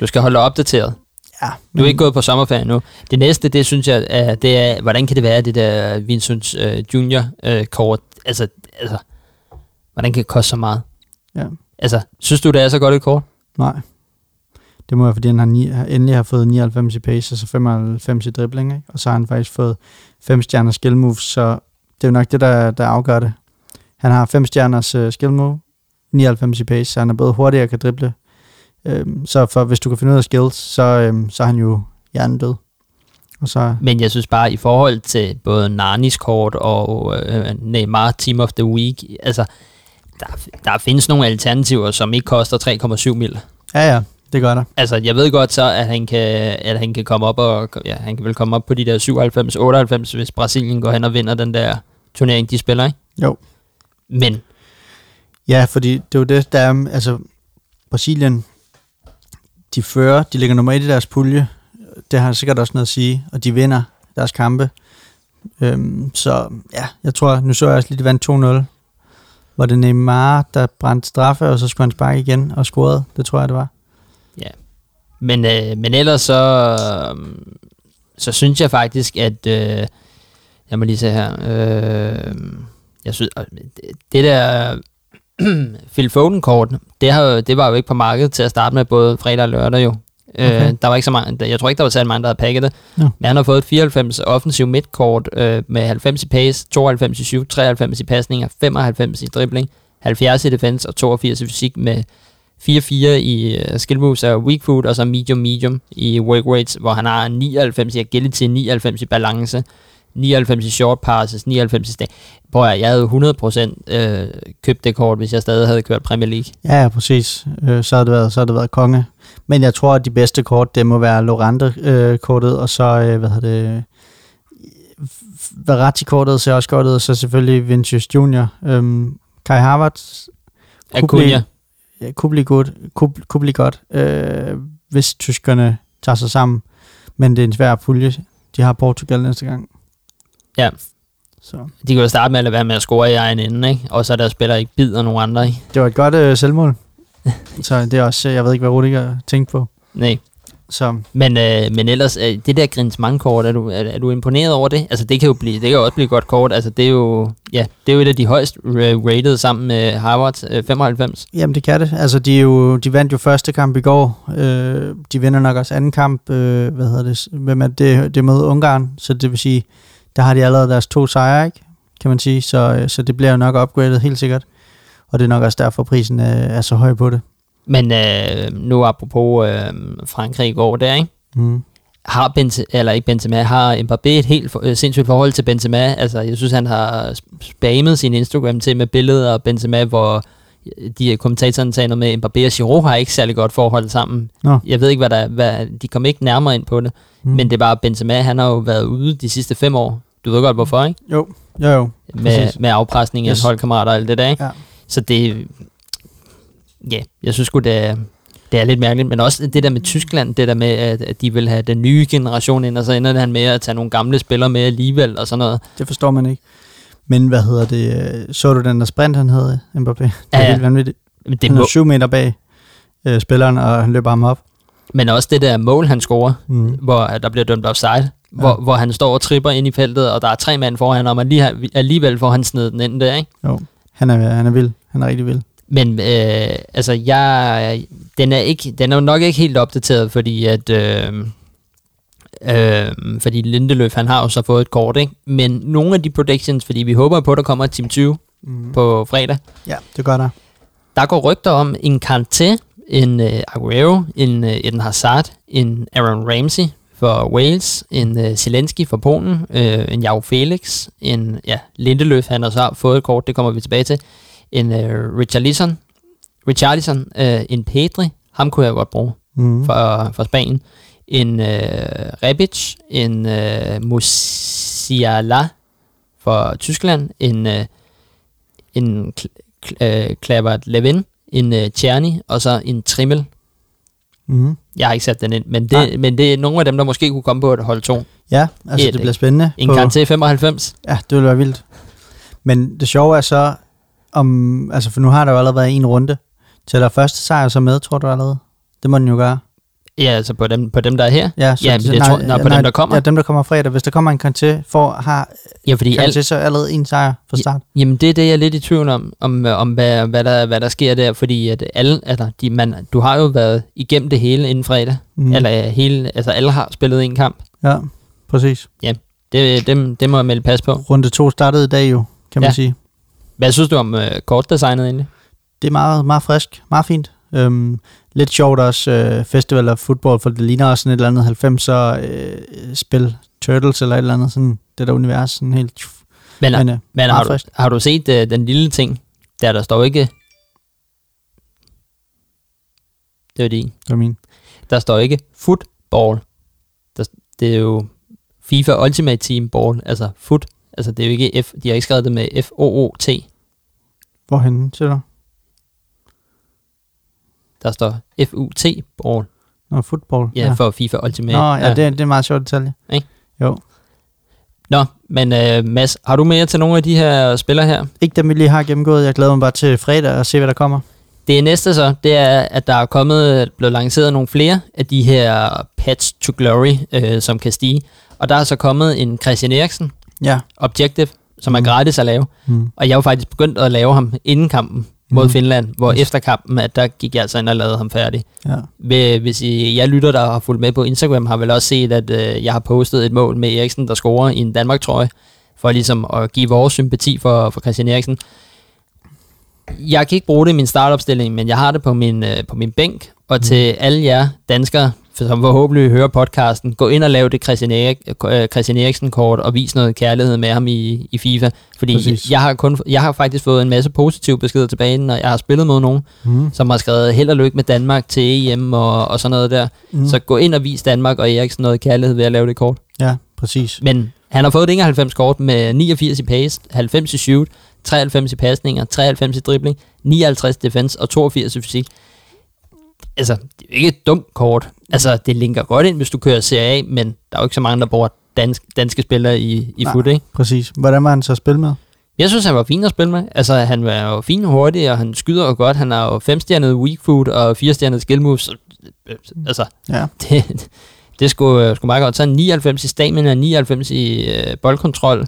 Du skal holde opdateret. Ja, Du er ikke gået på sommerferie nu. Det næste, det synes jeg, er, det er, hvordan kan det være, det der Vincent øh, Junior øh, kort, altså, altså, hvordan kan det koste så meget? Ja. Altså, synes du, det er så godt et kort? Nej. Det må være, fordi han har ni, endelig har fået 99 i pace, og så 95 i dribling, ikke? og så har han faktisk fået 5 stjerner skill moves, så det er jo nok det, der, der afgør det. Han har 5 stjerners uh, skill move, 99 i pace, så han er både hurtigere og kan drible. Øhm, så for, hvis du kan finde ud af skills, så, øhm, så er han jo hjernedød. Og så, Men jeg synes bare, i forhold til både Narnis kort og øh, Neymar Team of the Week, altså, der, der findes nogle alternativer, som ikke koster 3,7 mil. ja ja, det gør der. Altså, jeg ved godt så, at han kan, at han kan komme op og, ja, han kan vel komme op på de der 97-98, hvis Brasilien går hen og vinder den der turnering, de spiller, ikke? Jo. Men Ja, fordi det er jo det, der er, altså Brasilien, de fører, de ligger nummer et i deres pulje, det har sikkert også noget at sige, og de vinder deres kampe. Øhm, så ja, jeg tror, nu så jeg også lige, de vandt 2-0, Var det Neymar, der brændte straffe, og så skulle han sparke igen og scorede, det tror jeg, det var. Ja, Men, øh, men ellers så, øh, så synes jeg faktisk, at... Øh, jeg må lige se her. Øh, jeg synes, det, det der Phil Foden-kort, det, har, det var jo ikke på markedet til at starte med, både fredag og lørdag jo. Okay. Øh, der var ikke så mange, jeg tror ikke, der var særlig mange, der havde pakket det. Nå. Men han har fået et 94 offensiv midtkort øh, med 90 i pace, 92 i shoot, 93 i pasninger, 95 i dribling, 70 i defense og 82 i fysik med 4-4 i uh, skill moves og weak foot, og så medium medium i work rates, hvor han har 99 i agility, 99 i balance, 99 i short passes, 99 i stag. Prøv at, jeg havde 100% øh, købt det kort, hvis jeg stadig havde kørt Premier League. Ja, ja, præcis. Øh, så har det været, så har det været konge. Men jeg tror, at de bedste kort, det må være Lorente-kortet, og så, øh, hvad hedder det, Verratti-kortet ser også godt ud, og så selvfølgelig Vinicius Junior. Øhm, Kai Havertz, Kunne blive- ja, kunne, blive godt, kunne, kunne blive godt, øh, hvis tyskerne tager sig sammen. Men det er en svær pulje. De har Portugal næste gang. Ja. Så De kan jo starte med at lade være med at score i egen ende, ikke? Og så er der spiller ikke bider nogen andre, ikke? det var et godt øh, selvmål. så det er også, jeg ved ikke, hvad Rudiger tænkte på. Nej. Så Men, øh, men ellers, øh, det der Grinsmann-kort, er du, er, er du imponeret over det? Altså, det kan jo blive, det kan jo også blive godt kort. Altså, det er jo, ja, det er jo et af de højst ra- rated sammen med Harvard, øh, 95. Jamen, det kan det. Altså, de, er jo, de vandt jo første kamp i går. Øh, de vinder nok også anden kamp. Øh, hvad hedder det? Hvem er det? Det er mod Ungarn. Så det vil sige, der har de allerede deres to sejre, ikke? Kan man sige. Så, øh, så det bliver jo nok upgradet helt sikkert. Og det er nok også derfor, prisen øh, er så høj på det. Men øh, nu apropos øh, Frankrig i går der, ikke? Mm. Har Benzema, eller ikke Benzema, har Mbappé et helt for, øh, sindssygt forhold til Benzema? Altså, jeg synes, han har spammet sin Instagram til med billeder af Benzema, hvor de kommentatorerne taler noget med, Mbappé og Giroud har ikke særlig godt forhold sammen. Nå. Jeg ved ikke, hvad der hvad, de kom ikke nærmere ind på det, mm. men det er bare, Benzema, han har jo været ude de sidste fem år. Du ved godt, hvorfor, ikke? Jo, jo, jo. Med, Præcis. med afpresning af Yes. holdkammerater og alt det der, ikke? Ja. Så det, ja, jeg synes sgu, det er, det er lidt mærkeligt, men også det der med Tyskland, det der med, at, at de vil have den nye generation ind, og så ender han med at tage nogle gamle spillere med alligevel, og sådan noget. Det forstår man ikke. Men hvad hedder det? Så du den der sprint, han havde, Mbappé? Det er Ja, ja. helt vanvittigt. Men, det Han må, er syv meter bag øh, spilleren, og han løber ham op. men også det der mål, han scorer, Mm. hvor der bliver dømt offside, hvor, hvor han står og tripper ind i feltet, og der er tre mand foran ham, og lige, alligevel får han snedet den ind der, ikke? Jo, han er, han er vild. Han er rigtig vild. Men øh, altså, jeg, den, er ikke, den er nok ikke helt opdateret, fordi at... Øh, Øh, fordi Lindeløf, han har jo så fået et kort, ikke? Men nogle af de predictions, fordi vi håber på, at der kommer Team 20 Mm. på fredag, Ja, det gør der. der går rygter om en Kanté, en uh, Aguero, en uh, Eden Hazard, en Aaron Ramsey for Wales, en uh, Zelensky for Polen, uh, en Jau Felix, en ja, Lindeløf, han har så fået et kort, det kommer vi tilbage til, en uh, Richarlison, Richarlison uh, en Pedri, ham kunne jeg godt bruge Mm. for, for Spanien, en uh, Rebic, en uh, Musiala for Tyskland, en, uh, en Kl- Kl- Clavert Levin, en uh, Czerny, og så en Trimmel. Mm. Jeg har ikke sat den ind, men Nej. det, men det er nogle af dem, der måske kunne komme på et hold 2. Ja, altså Et, det bliver spændende. En på- Kanté 95. Ja, det vil være vildt. Men det sjove er så, om, altså for nu har der jo allerede været en runde. Tæller første sejr så med, tror du allerede? Det må den jo gøre. Ja, altså på dem, på dem der er her. Ja, Ja, men det tror- nå, på dem, der kommer. Ja, dem, der kommer fredag. Hvis der kommer en Kanté, for, har Ja, fordi alt, Kanté så allerede en sejr fra start. Jamen det er det, jeg er lidt i tvivl om, om, øh, om hvad, hvad, der, hvad der sker der, fordi at alle, altså, de, man, du har jo været igennem det hele inden fredag, Mm. eller hele, altså alle har spillet en kamp. Ja, præcis. Det, dem, det må jeg melde pas på. Runde to startede i dag jo, kan man Ja. sige. Hvad synes du om øh, kortdesignet egentlig? Det er meget, meget frisk, meget fint. Øhm, lidt sjovt også øh, Festival of Football, for det ligner også sådan et eller andet 90'er øh, spil, Turtles eller et eller andet, sådan det der univers, sådan helt... Men, Men, øh, men har, du, har du set øh, den lille ting, der der står ikke... Det var de. det var min. Der står ikke football. Der, det er jo FIFA Ultimate Team Ball, altså foot. Altså det er jo ikke F, de har ikke skrevet det med F-O-O-T. Hvorhen, siger du? Der står F-U-T Ball. Nå, football. Ja, ja. for FIFA Ultimate. Nå, ja, det, er- det er meget sjov detalje. Ikke? Jo. Nå, men uh, Mads, har du mere til nogle af de her spillere her? Ikke dem, vi lige har gennemgået. Jeg glæder mig bare til fredag og se, hvad der kommer. Det næste så, det er, at der er kommet, blevet lanceret nogle flere af de her Pets to Glory, øh, som kan stige. Og der er så kommet en Christian Eriksen, Ja. Objective, som er Mm. gratis at lave. Mm. Og jeg har faktisk begyndt at lave ham inden kampen mod Mhm. Finland, hvor Yes. efter kampen, at der gik jeg altså ind og lavede ham færdig. Ja. Hvis I, jeg lytter, der har fulgt med på Instagram, har vel også set, at øh, jeg har postet et mål med Eriksen, der scorer i en Danmark-trøje, for ligesom at give vores sympati for, for Christian Eriksen. Jeg kan ikke bruge det i min startopstilling, men jeg har det på min, øh, på min bænk, og til alle jer danskere, som forhåbentlig hører podcasten, gå ind og lav det Christian, Erik, øh, Christian Eriksen-kort og vis noget kærlighed med ham i, i FIFA. Fordi Præcis. jeg har, kun, jeg har faktisk fået en masse positive beskeder tilbage, når jeg har spillet mod nogen, Mm. som har skrevet held og lykke med Danmark til EM og, og sådan noget der. Mm. Så gå ind og vis Danmark og Eriksen noget kærlighed ved at lave det kort. Ja, præcis. Men han har fået et 91 kort med 89 i pace, 90 i shoot, 93 i pasninger, 93 i dribling, 59 defense og 82 i fysik. Altså, det er ikke et dumt kort. Altså, det linker godt ind, hvis du kører Serie A, men der er jo ikke så mange, der bruger dansk, danske spillere i, i Nej. fut, ikke? Præcis. Hvordan var han så at spille med? Jeg synes, han var fin at spille med. Altså, han var jo fin og hurtig, og han skyder jo godt. Han har jo femstjernet weak foot og firestjernet skill moves. Så, øh, altså, Ja. det, det skulle, øh, skulle meget godt. Så er han 99 i stamina, 99 i øh, boldkontrol.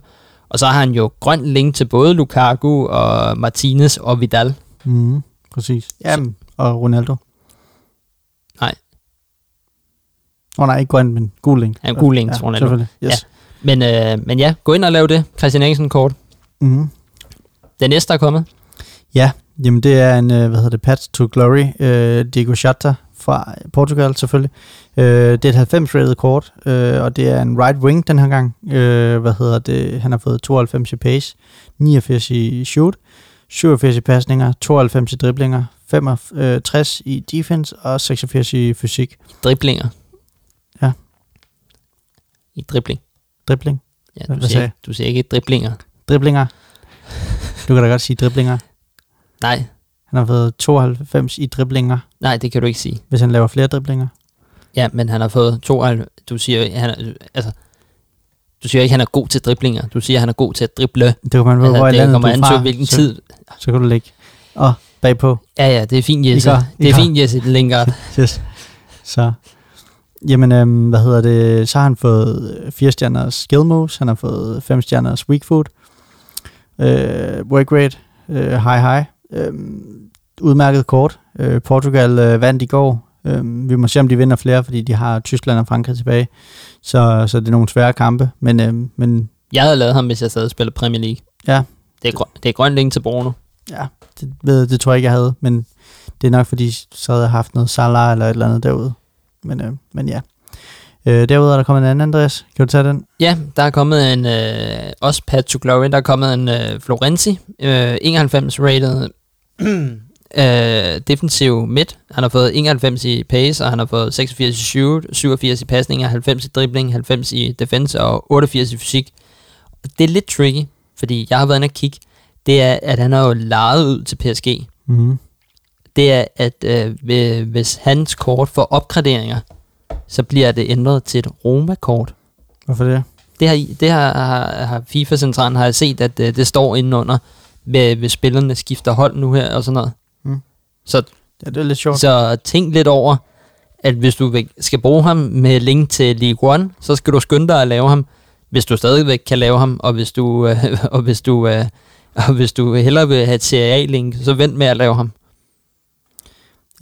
Og så har han jo grøn link til både Lukaku og Martinez og Vidal. Mm, præcis. Jamen, og Ronaldo. Nej. Åh oh, nej, ikke grøn, men gul link. Ja, gul link ja, Ronaldo. Selvfølgelig. Yes. Men, øh, men ja, gå ind og lav det. Christian Eriksen kort. Ja. Mm. Den næste, der er kommet. Ja, jamen det er en, øh, hvad hedder det, Path to Glory, øh, Diego Jota fra Portugal selvfølgelig. Øh, det er et 90 rated kort, øh, og det er en right wing den her gang. Øh, hvad hedder det, han har fået 92 i pace, 89 i shoot, 87 i pasninger, 92 i driblinger, 65 i defense og 86 i fysik. Driblinger. I dribling. Dribling. Ja, Hvad du, sagde siger, ikke- du siger ikke driblinger. Driblinger. Du kan da godt sige driblinger. Nej, Han har fået 92 i driblinger, nej, det kan du ikke sige. hvis han laver flere driblinger. Ja, men han har fået 92... Du siger, han er, altså, du siger ikke, at han er god til driblinger. Du siger, at han er god til at drible. Det kan man ved, Altså, hvor i det landet kommer du er an fra, til, hvilken så, tid. Så kan du lægge. Og bagpå. Ja, ja, det er fint, Jesse. det er fint, Jesse Lingard. Yes. Så, jamen, øhm, hvad hedder det? Så har han fået øh, fire stjerners skill moves, han har fået fem stjerners weak foot, øh, work rate, øh, high high, øh, udmærket kort. Øh, Portugal øh, vandt i går. Øh, vi må se, om de vinder flere, fordi de har Tyskland og Frankrig tilbage. Så, så det er nogle svære kampe, men, øh, men Jeg havde lavet ham, hvis jeg sad og spillede Premier League. Ja. Det er, grøn, det er grøn link til Bruno. ja, det, ved, det tror jeg ikke, jeg havde, men det er nok, fordi så havde jeg haft noget Salah eller et eller andet derude. Men, øh, men ja. Øh, derudover er der kommet en anden, Andreas. Kan du tage den? Ja, der er kommet en, øh, også Pat to Glory, der er kommet en øh, Florenzi, øh, 91 rated øh, defensiv midt. Han har fået 91 i pace, og han har fået 86 i shoot, 87 i pasninger, 90 i dribling, 90 i defense og 88 i fysik. Det er lidt tricky, fordi jeg har været inde og kigge. Det er, at han har jo lejet ud til PSG. Mm-hmm. Det er, at øh, hvis hans kort får opgraderinger, så bliver det ændret til et Roma-kort. Hvorfor det? Det har, det har, har, har FIFA-centralen har jeg set, at det, det står indenunder, ved, hvis spillerne skifter hold nu her og sådan noget. Mm. Så, Ja, det er lidt sjovt. så tænk lidt over, at hvis du skal bruge ham med link til League One, så skal du skynde dig at lave ham, hvis du stadigvæk kan lave ham, og hvis du, øh, og hvis du, øh, og hvis du hellere vil have et Serie A-link, så vent med at lave ham.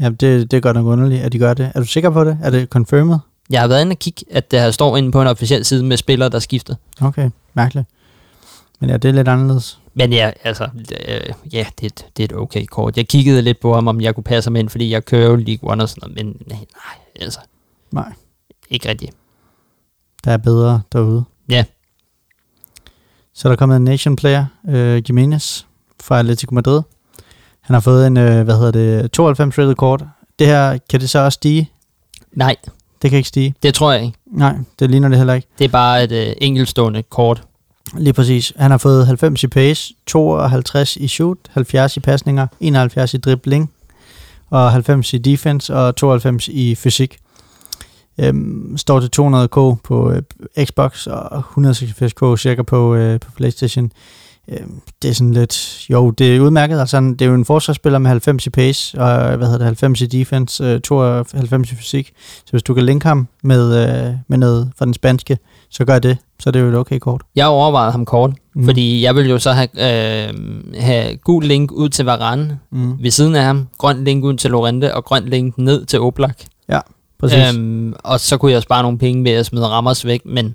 Ja, det, det er godt nok underligt, at de gør det. Er du sikker på det? Er det confirmed? Jeg har været inde og kigge, at der står inde på en officiel side med spillere, der skifter. Okay, mærkeligt. Men ja, det er lidt anderledes. Men ja, altså, øh, ja, det, er et- det er et okay kort. Jeg kiggede lidt på ham, om jeg kunne passe ham ind, fordi jeg kører jo League One og sådan noget, men nej, nej, altså, Nej, ikke rigtigt. der er bedre derude. Ja. Så er der kommet en nation player, øh, Jimenez fra Atletico Madrid. Han har fået en, øh, hvad hedder det, 92 rated kort. Det her, kan det så også stige? Nej, Det kan ikke stige. det tror jeg ikke. Nej, det ligner det heller ikke. Det er bare et øh, enkeltstående kort. Lige præcis. Han har fået 90 i pace, 52 i shoot, 70 i pasninger, 71 i dribling, og 90 i defense og 92 i fysik. Øhm, står til 200k på øh, Xbox og 186k cirka på, øh, på Playstation. Øhm, det er sådan lidt, jo, det er udmærket. Altså, det er jo en forsvarsspiller med 90 i pace og hvad hedder det, 90 i defense, øh, 92 i fysik. Så hvis du kan linke ham med, øh, med noget fra den spanske, så gør det. Så er det jo et okay kort. Jeg overvejede ham kort, Mm. fordi jeg vil jo så have, øh, have gul link ud til Varane Mm. ved siden af ham, grøn link ud til Lorente og grøn link ned til Oblak. Præcis. Øhm, og så kunne jeg spare nogle penge ved at smide Ramos væk, men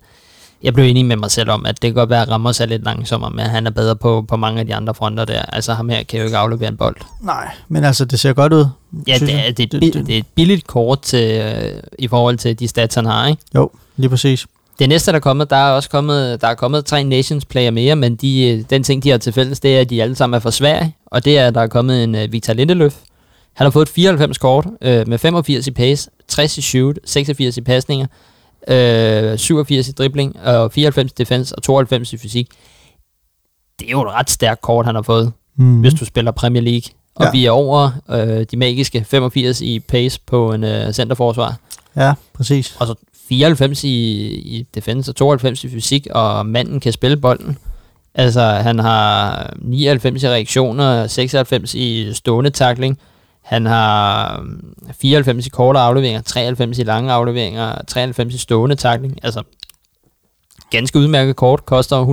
jeg blev enig med mig selv om, at det kan godt være, at Ramos er lidt langsommere, men han er bedre på, på mange af de andre fronter der. Altså ham her kan jo ikke aflevere en bold. Nej, men altså, det ser godt ud. Ja, det er, det, er Det- det- er et billigt kort til, øh, i forhold til de stats, han har, ikke? Jo, lige præcis. Det næste, der er kommet, der er også kommet, der er kommet tre Nations player mere, men de, øh, den ting, de har til fælles, det er, at de alle sammen er fra Sverige, og det er, at der er kommet en uh, Victor Lindeløf. Han har fået et 94 kort øh, med 85 i pace, 60 i shoot, 86 i pasninger, øh, 87 i dribling, og 94 i defense og 92 i fysik. det er jo et ret stærkt kort, han har fået, Mm. hvis du spiller Premier League. Og ja. vi er over øh, de magiske 85 i pace på en øh, centerforsvar. Ja, præcis. Og så 94 i, i defense og 92 i fysik, og manden kan spille bolden. Altså, han har 99 i reaktioner, 96 i stående takling. Han har mm, 94 i korte afleveringer, 93 i lange afleveringer, 93 i stående takling. Altså, ganske udmærket kort, koster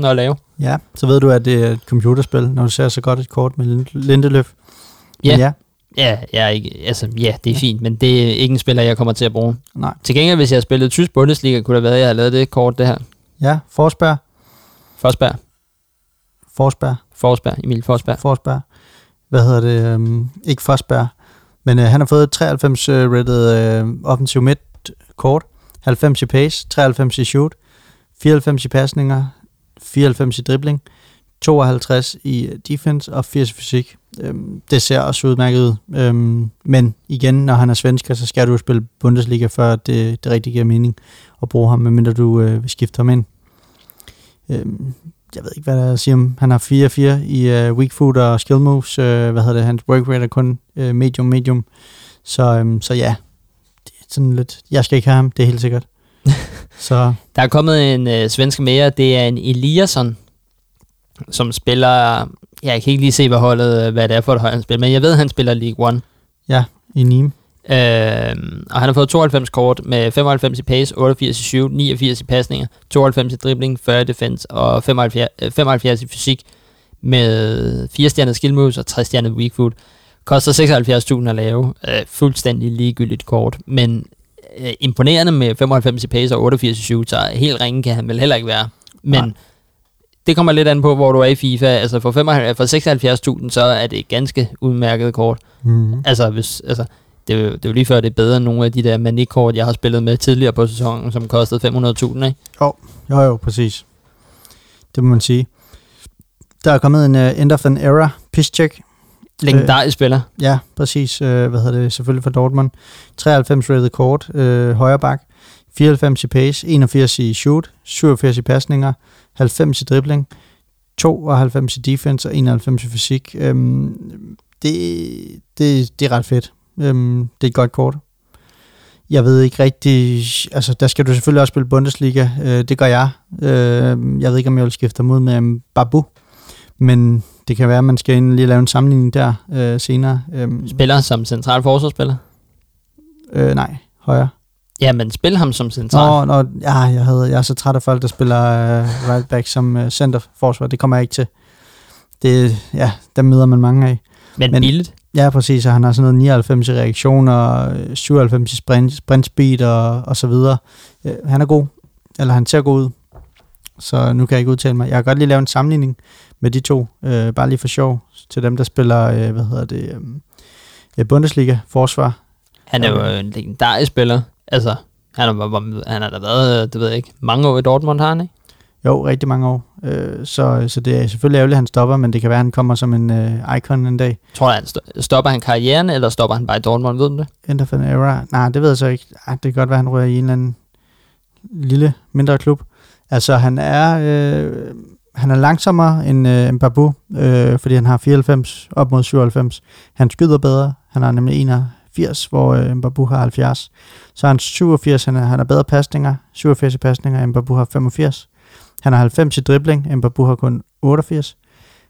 172.000 at lave. Ja, så ved du, at det er et computerspil, når du ser så godt et kort med Lind- Lindeløf. Men Ja. ja, Ja, jeg er ikke, altså, ja, det er fint, men det er ikke en spiller, jeg kommer til at bruge. nej. Til gengæld, hvis jeg spillet tysk Bundesliga, kunne det være, at jeg havde lavet det kort, det her. Ja, Forsberg. Forsberg, Forsberg. Forsberg, Emil Forsberg. Forsberg. Hvad hedder det? Øhm, ikke Fosberg, Men øh, han har fået 93 øh, rated øh, offensiv midt kort. 90 i pace, 93 i shoot, 94 i pasninger, 94 i dribling, 52 i øh, defense og 80 i fysik. Øhm, det ser også udmærket ud. Øhm, men igen, når han er svensker, så skal du jo spille Bundesliga, før det, det rigtig giver mening at bruge ham, medmindre du øh, vil skifte ham ind. Øhm, jeg ved ikke, hvad der er at sige om. Han har 4-4 i uh, weak foot og skill moves. Uh, hvad hedder det? Hans work rate er kun uh, medium, medium. Så, um, så ja, det er sådan lidt... Jeg skal ikke have ham, det er helt sikkert. så Der er kommet en øh, svensk mere, det er en Eliasson, som spiller, jeg kan ikke lige se, hvad holdet, hvad det er for et hold, han spiller, men jeg ved, at han spiller League One. ja, i Nîmes. Øh, og han har fået 92 kort med 95 i pace, 88 i shoot, 89 i pasninger, 92 i dribling, 40 i defense og 75, øh, 75 i fysik med 4 stjerner skill moves og 3 stjerner weak foot. Koster 76.000 at lave. Øh, fuldstændig ligegyldigt kort, men øh, imponerende med 95 i pace og 88 i shoot, så helt ringe kan han vel heller ikke være. Men Nej. det kommer lidt an på, hvor du er i FIFA. Altså for, 75, for 76.000, så er det et ganske udmærket kort. Mm. Altså, hvis, altså det, er jo, det er jo lige før, det er bedre end nogle af de der manik-kort, jeg har spillet med tidligere på sæsonen, som kostede 500.000, ikke? Jo, jo, præcis. Det må man sige. Der er kommet en uh, end of an era piss-check. Legendarisk spiller. Ja, præcis. Øh, hvad hedder det? Selvfølgelig for Dortmund. 93 rated kort, øh, højre bak. 94 i pace, 81 i shoot, 87 i pasninger, 90 i dribling, 92 i defense og 91 i fysik. Øhm, det, det, det er ret fedt. Øhm, det er et godt kort. Jeg ved ikke rigtig... Altså, der skal du selvfølgelig også spille Bundesliga. Øh, det gør jeg. Øh, jeg ved ikke, om jeg vil skifte mod med Babu. Men det kan være, at man skal ind lige lave en sammenligning der øh, senere. Øhm, Spiller som central forsvarsspiller. øh, nej, højre. Ja, men spil ham som central. Nå, nå ja, jeg, havde, jeg er så træt af folk, der spiller øh, right back som øh, center forsvar. Det kommer jeg ikke til. Det, ja, dem møder man mange af. men, men- billigt. Ja, præcis, og han har sådan noget 99 i reaktion og øh, 97 i sprint, sprint speed og, og så videre. Øh, han er god, eller han ser god ud, så nu kan jeg ikke udtale mig. Jeg kan godt lige lave en sammenligning med de to, øh, bare lige for sjov, til dem, der spiller, øh, hvad hedder det, øh, øh, Bundesliga, forsvar. Han er jo en legendarisk spiller. Altså, han har, han har da været, øh, det ved jeg ikke, mange år i Dortmund, har han, ikke? Jo, rigtig mange år. Øh, så, så det er selvfølgelig ærgerligt, at han stopper, men det kan være, at han kommer som en øh, icon en dag. Tror du, han sto- stopper han karrieren, eller stopper han bare i Dortmund, ved du det? End of an era. Nej, det ved jeg så ikke. Ej, det kan godt være, at han rører i en eller anden lille, mindre klub. Altså, han er, øh, han er langsommere end, øh, end Babu, øh, fordi han har 94 op mod 97. Han skyder bedre. Han har nemlig 81, hvor øh, Babu har 70. Så er han 87, han er, han har bedre pasninger. 87 i pasninger, end Babu har 85. Han har 90 i dribling, Babu har kun 88.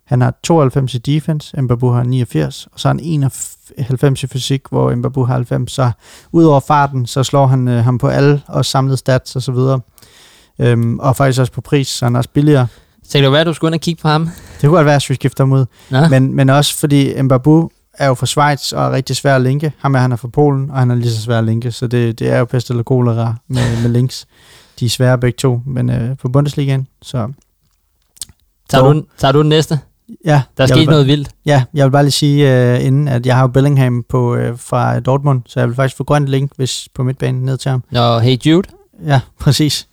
Han har 92 i defense, Mbabu har 89, og så har han 91 i fysik, hvor Mbabu har 90. Så udover farten, så slår han øh, ham på alle, og samlet stats og så videre. Øhm, og faktisk også på pris, så han er også billigere. Så det være, at du skulle ind og kigge på ham? Det kunne godt være, at vi skifter ham ud. Nå? Men, men også fordi Mbabu er jo fra Schweiz og er rigtig svær at linke. Ham er, han er fra Polen, og han er lige så svær at linke. Så det, det er jo pest eller kolera med, med links. De er svære begge to, men øh, på Bundesligaen, så Tager du, tager du den næste? ja. Der er sket bare- noget vildt. Ja, jeg vil bare lige sige uh, inden, at jeg har jo Bellingham på, uh, fra Dortmund, så jeg vil faktisk få grønt link hvis på midtbanen ned til ham. Nå, hey Jude. Ja, præcis.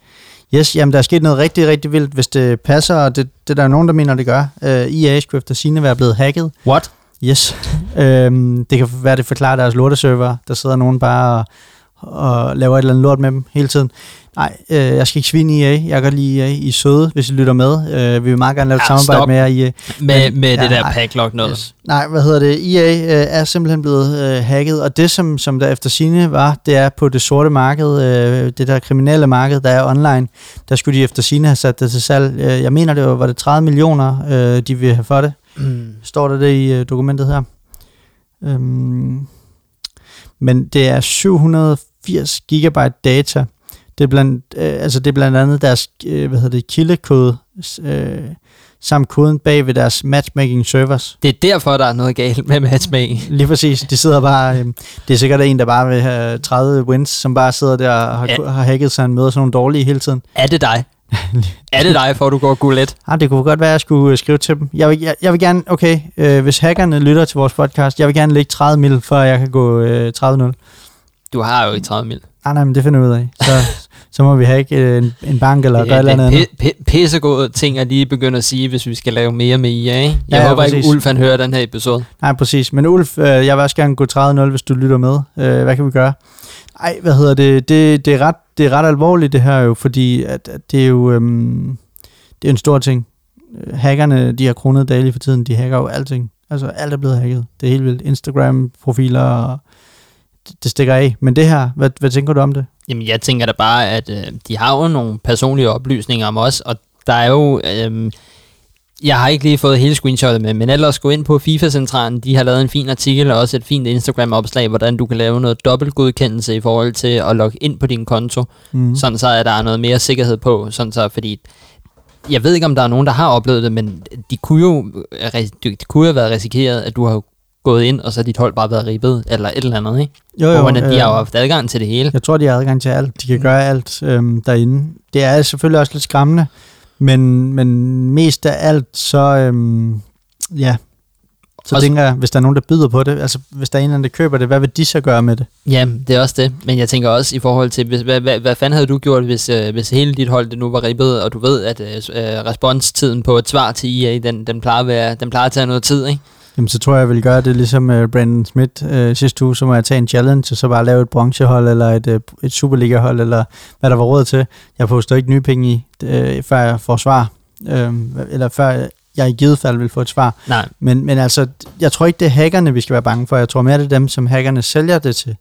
Yes, jamen der er sket noget rigtig, rigtig vildt, hvis det passer, og det, det er der nogen, der mener, det gør. Uh, EA skulle efter sine være blevet hacket. What? Yes. øhm, det kan være, det forklarer deres lorteserver. Der sidder nogen bare og, og laver et eller andet lort med dem hele tiden. Nej, øh, jeg skal ikke svine EA. Jeg kan godt lide EA. I er søde, hvis I lytter med. Øh, vi vil meget gerne lave et Ja, samarbejde stop. med jer, EA. Med, Men- med ja, det der nej. packlog noget. Yes. Nej, hvad hedder det? EA øh, er simpelthen blevet øh, hacket, og det som, som der efter sine var, det er på det sorte marked, øh, det der kriminelle marked, der er online, der skulle de efter sine have sat det til salg. Øh, jeg mener, det var, var det 30 millioner, øh, de vil have for det. Mm. Står der det i øh, dokumentet her? Øhm, men det er 780 gigabyte data. Det er blandt, øh, altså det er blandt andet deres øh, hvad hedder det, kildekode, øh, samt koden bag ved deres matchmaking servers. Det er derfor, der er noget galt med matchmaking. Lige præcis. De sidder bare... Øh, det er sikkert en, der bare vil have 30 wins, som bare sidder der og har, Ja. ja. har hacket sig, han møder sådan nogle dårlige hele tiden. Er det dig? er det dig, for du går gullet? Ah, det kunne godt være, at jeg skulle øh, skrive til dem. Jeg vil, jeg, jeg vil gerne... Okay, øh, hvis hackerne lytter til vores podcast, jeg vil gerne lægge 30 mil, før jeg kan gå øh, 30-0. Du har jo ikke 30 mil. Ah, nej, men det finder vi ud af. Så, så må vi hacke øh, en, en bank eller gøre et eller andet. andet. Det er p- pissegode ting at lige begynde at sige, hvis vi skal lave mere med IA. Ikke? Jeg Ja, ja, håber ikke, præcis. Ulf han hører den her episode. Nej, præcis. Men Ulf, øh, jeg vil også gerne gå 30-0, hvis du lytter med. Øh, hvad kan vi gøre? Ej, hvad hedder det? Det, det, er, ret, det er ret alvorligt det her jo, fordi at, at det er jo øhm, det er en stor ting. Hackerne, de har kronet daily for tiden, de hacker jo alting. Altså alt er blevet hacket. Det er helt vildt. Instagram-profiler, og det, stikker af. Men det her, hvad, hvad tænker du om det? Jamen, jeg tænker da bare, at øh, de har jo nogle personlige oplysninger om os, og der er jo... Øh, jeg har ikke lige fået hele screenshotet med, men ellers gå ind på FIFA-centralen. De har lavet en fin artikel og også et fint Instagram-opslag, hvordan du kan lave noget dobbeltgodkendelse i forhold til at logge ind på din konto, Mm. sådan så at der er noget mere sikkerhed på, sådan så fordi jeg ved ikke, om der er nogen, der har oplevet det, men de kunne jo ris- de kunne have været risikeret, at du har gået ind, og så har dit hold bare været ribbet, eller et eller andet, ikke? Jo, Jo, Hvor de øh, har jo haft adgang til det hele. Jeg tror, de har adgang til alt. De kan gøre alt øhm, derinde. Det er selvfølgelig også lidt skræmmende, men, men mest af alt, så, øhm, ja, så Også- tænker jeg, hvis der er nogen, der byder på det, altså hvis der er en eller anden, der køber det, hvad vil de så gøre med det? Ja, det er også det. Men jeg tænker også i forhold til, hvis, hvad, hvad, hvad fanden havde du gjort, hvis, øh, hvis hele dit hold det nu var ribbet, og du ved, at øh, øh, responstiden på et svar til EA, den, den, plejer at være, den plejer at tage noget tid, ikke? Jamen, så tror jeg, jeg vil gøre det ligesom uh, Brandon Smith uh, sidste uge, så må jeg tage en challenge, og så bare lave et bronzehold, eller et, uh, et Superliga-hold, eller hvad der var råd til. Jeg poster ikke nye penge i, uh, før jeg får svar, uh, eller før jeg i givet fald vil få et svar. Nej, Men, men altså, jeg tror ikke, det er hackerne, vi skal være bange for. Jeg tror mere, det er dem, som hackerne sælger det til,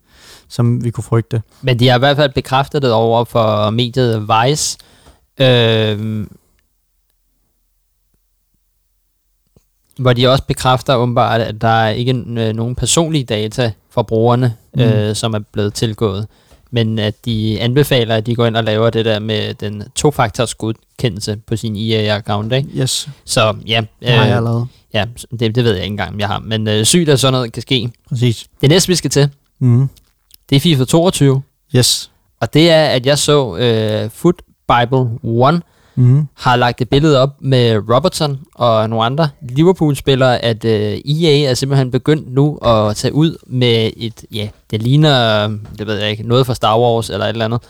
som vi kunne frygte. men de har i hvert fald bekræftet det over for mediet Vice. Øh, hvor de også bekræfter åbenbart, at der er ikke øh, nogen personlige data fra brugerne, Mm. øh, som er blevet tilgået. Men at de anbefaler, at de går ind og laver det der med den to-faktors godkendelse på sin EA-account, ikke? Yes, Så ja, det har jeg øh, allerede. ja det, det ved jeg ikke engang, om jeg har. Men øh, sygt, at sådan noget kan ske. Præcis. Det næste, vi skal til, Mm. det er FIFA 22. Yes. Og det er, at jeg så øh, Foot Bible 1 Mm. har lagt et billede op med Robertson og nogle andre Liverpool-spillere, at øh, EA er simpelthen begyndt nu at tage ud med et, ja, det ligner, det ved jeg ikke, noget fra Star Wars eller et eller andet,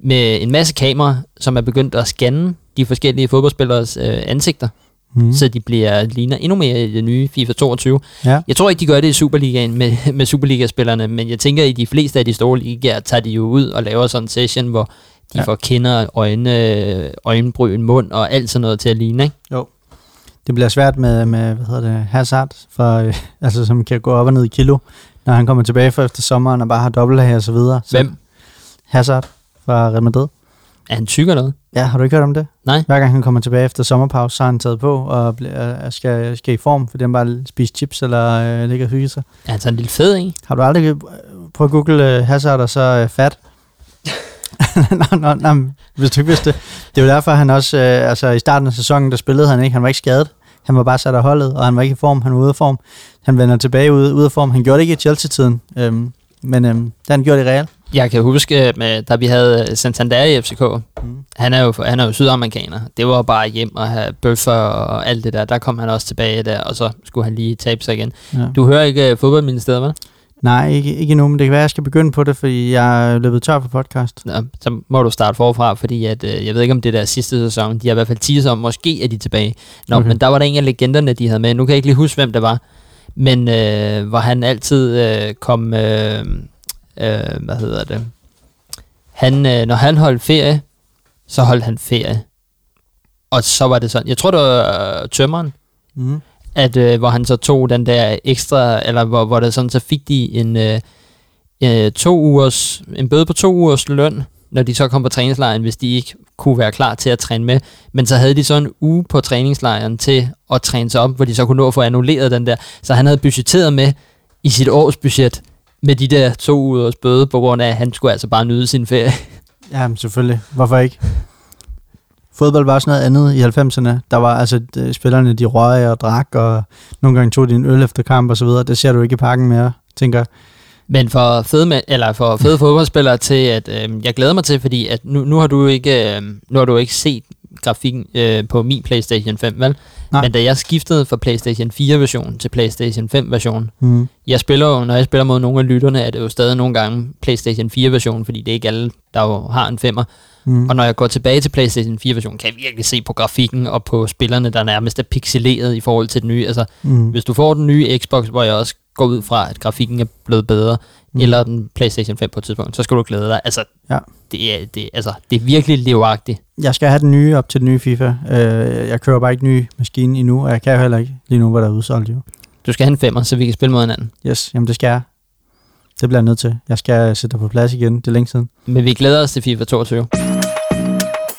med en masse kameraer, som er begyndt at scanne de forskellige fodboldspillers øh, ansigter, mm. så de bliver ligner endnu mere i det nye FIFA 22. Ja. Jeg tror ikke, de gør det i Superligaen med, med Superliga-spillerne, men jeg tænker, at i de fleste af de store ligaer tager de jo ud og laver sådan en session, hvor de Ja. får kinder, øjne, øjenbryn, mund og alt sådan noget til at ligne, ikke? Jo. Det bliver svært med, med hvad hedder det, Hazard, for, øh, altså, som kan gå op og ned i kilo, når han kommer tilbage for efter sommeren og bare har dobbelthage og så videre. Så Hvem? Hazard fra Real Madrid. Er han tyk eller noget? Ja, har du ikke hørt om det? Nej. Hver gang han kommer tilbage efter sommerpause, så har han taget på og bliver, skal, skal i form, fordi han bare spiser chips eller øh, ligger og hygger sig. Er han sådan en lille fed, ikke? Har du aldrig øh, prøvet at google øh, Hazard og så øh, fat? nå, nå, nå, hvis du ikke vidste det. Det jo derfor, han også, øh, altså i starten af sæsonen, der spillede han ikke, han var ikke skadet. Han var bare sat af holdet, og han var ikke i form, han var ude af form. Han vender tilbage ude, ude af form. Han gjorde det ikke i Chelsea-tiden, øhm, men øhm, det han gjort i Real. Jeg kan huske, med, da vi havde Santander i FCK, Mm. han er jo, han er jo sydamerikaner. Det var bare hjem og have bøffer og alt det der. Der kom han også tilbage der, og så skulle han lige tabe sig igen. Ja. Du hører ikke uh, fodboldministeriet, vel? Nej, ikke, ikke endnu, men det kan være, at jeg skal begynde på det, fordi jeg er løbet tør for podcast. Nå, så må du starte forfra, fordi at, øh, jeg ved ikke om det der sidste sæson, de har i hvert fald teaset om, måske er de tilbage. Nå, Okay. okay. men der var der en af legenderne, de havde med. Nu kan jeg ikke lige huske, hvem det var. Men øh, hvor han altid øh, kom, øh, øh, hvad hedder det, han, øh, når han holdt ferie så holdt han ferie. Og så var det sådan, jeg tror det var øh, tømmeren, Mm at, øh, hvor han så tog den der ekstra, eller hvor, hvor det sådan, så fik de en, øh, øh, to ugers, en bøde på to ugers løn, når de så kom på træningslejren, hvis de ikke kunne være klar til at træne med. Men så havde de så en uge på træningslejren til at træne sig op, hvor de så kunne nå at få annulleret den der. Så han havde budgetteret med i sit års budget med de der to ugers bøde, på grund af, at han skulle altså bare nyde sin ferie. Ja, men selvfølgelig. Hvorfor ikke? Fodbold var også noget andet i 90'erne. Der var altså, de, spillerne, de røg og drak, og nogle gange tog de en øl efter kamp og så videre. Det ser du ikke i parken mere, tænker jeg. Men for fede, eller for fede fodboldspillere til, at øh, jeg glæder mig til, fordi at nu, nu, har du ikke, øh, nu har du ikke set grafikken øh, på min PlayStation 5, vel? Nej. Men da jeg skiftede fra PlayStation 4-version til PlayStation 5-version, Mm. jeg spiller jo, når jeg spiller mod nogle af lytterne, er det jo stadig nogle gange PlayStation 4-version, fordi det er ikke alle, der jo har en femmer. Mm. Og når jeg går tilbage til PlayStation 4-version, kan jeg virkelig se på grafikken og på spillerne, der nærmest er pixeleret i forhold til den nye. Altså, Mm. hvis du får den nye Xbox, hvor jeg også går ud fra, at grafikken er blevet bedre, mm. eller den PlayStation 5 på et tidspunkt, så skal du glæde dig. Altså, Ja. det, er, det, altså, det er virkelig livagtigt. Jeg skal have den nye op til den nye FIFA. Øh, jeg kører bare ikke ny maskine endnu, og jeg kan jo heller ikke lige nu, hvor der er udsolgt jo. Du skal have en femmer, så vi kan spille mod hinanden. Yes, jamen det skal jeg. Det bliver jeg nødt til. Jeg skal sætte dig på plads igen. Det er længe siden. Men vi glæder os til FIFA 22.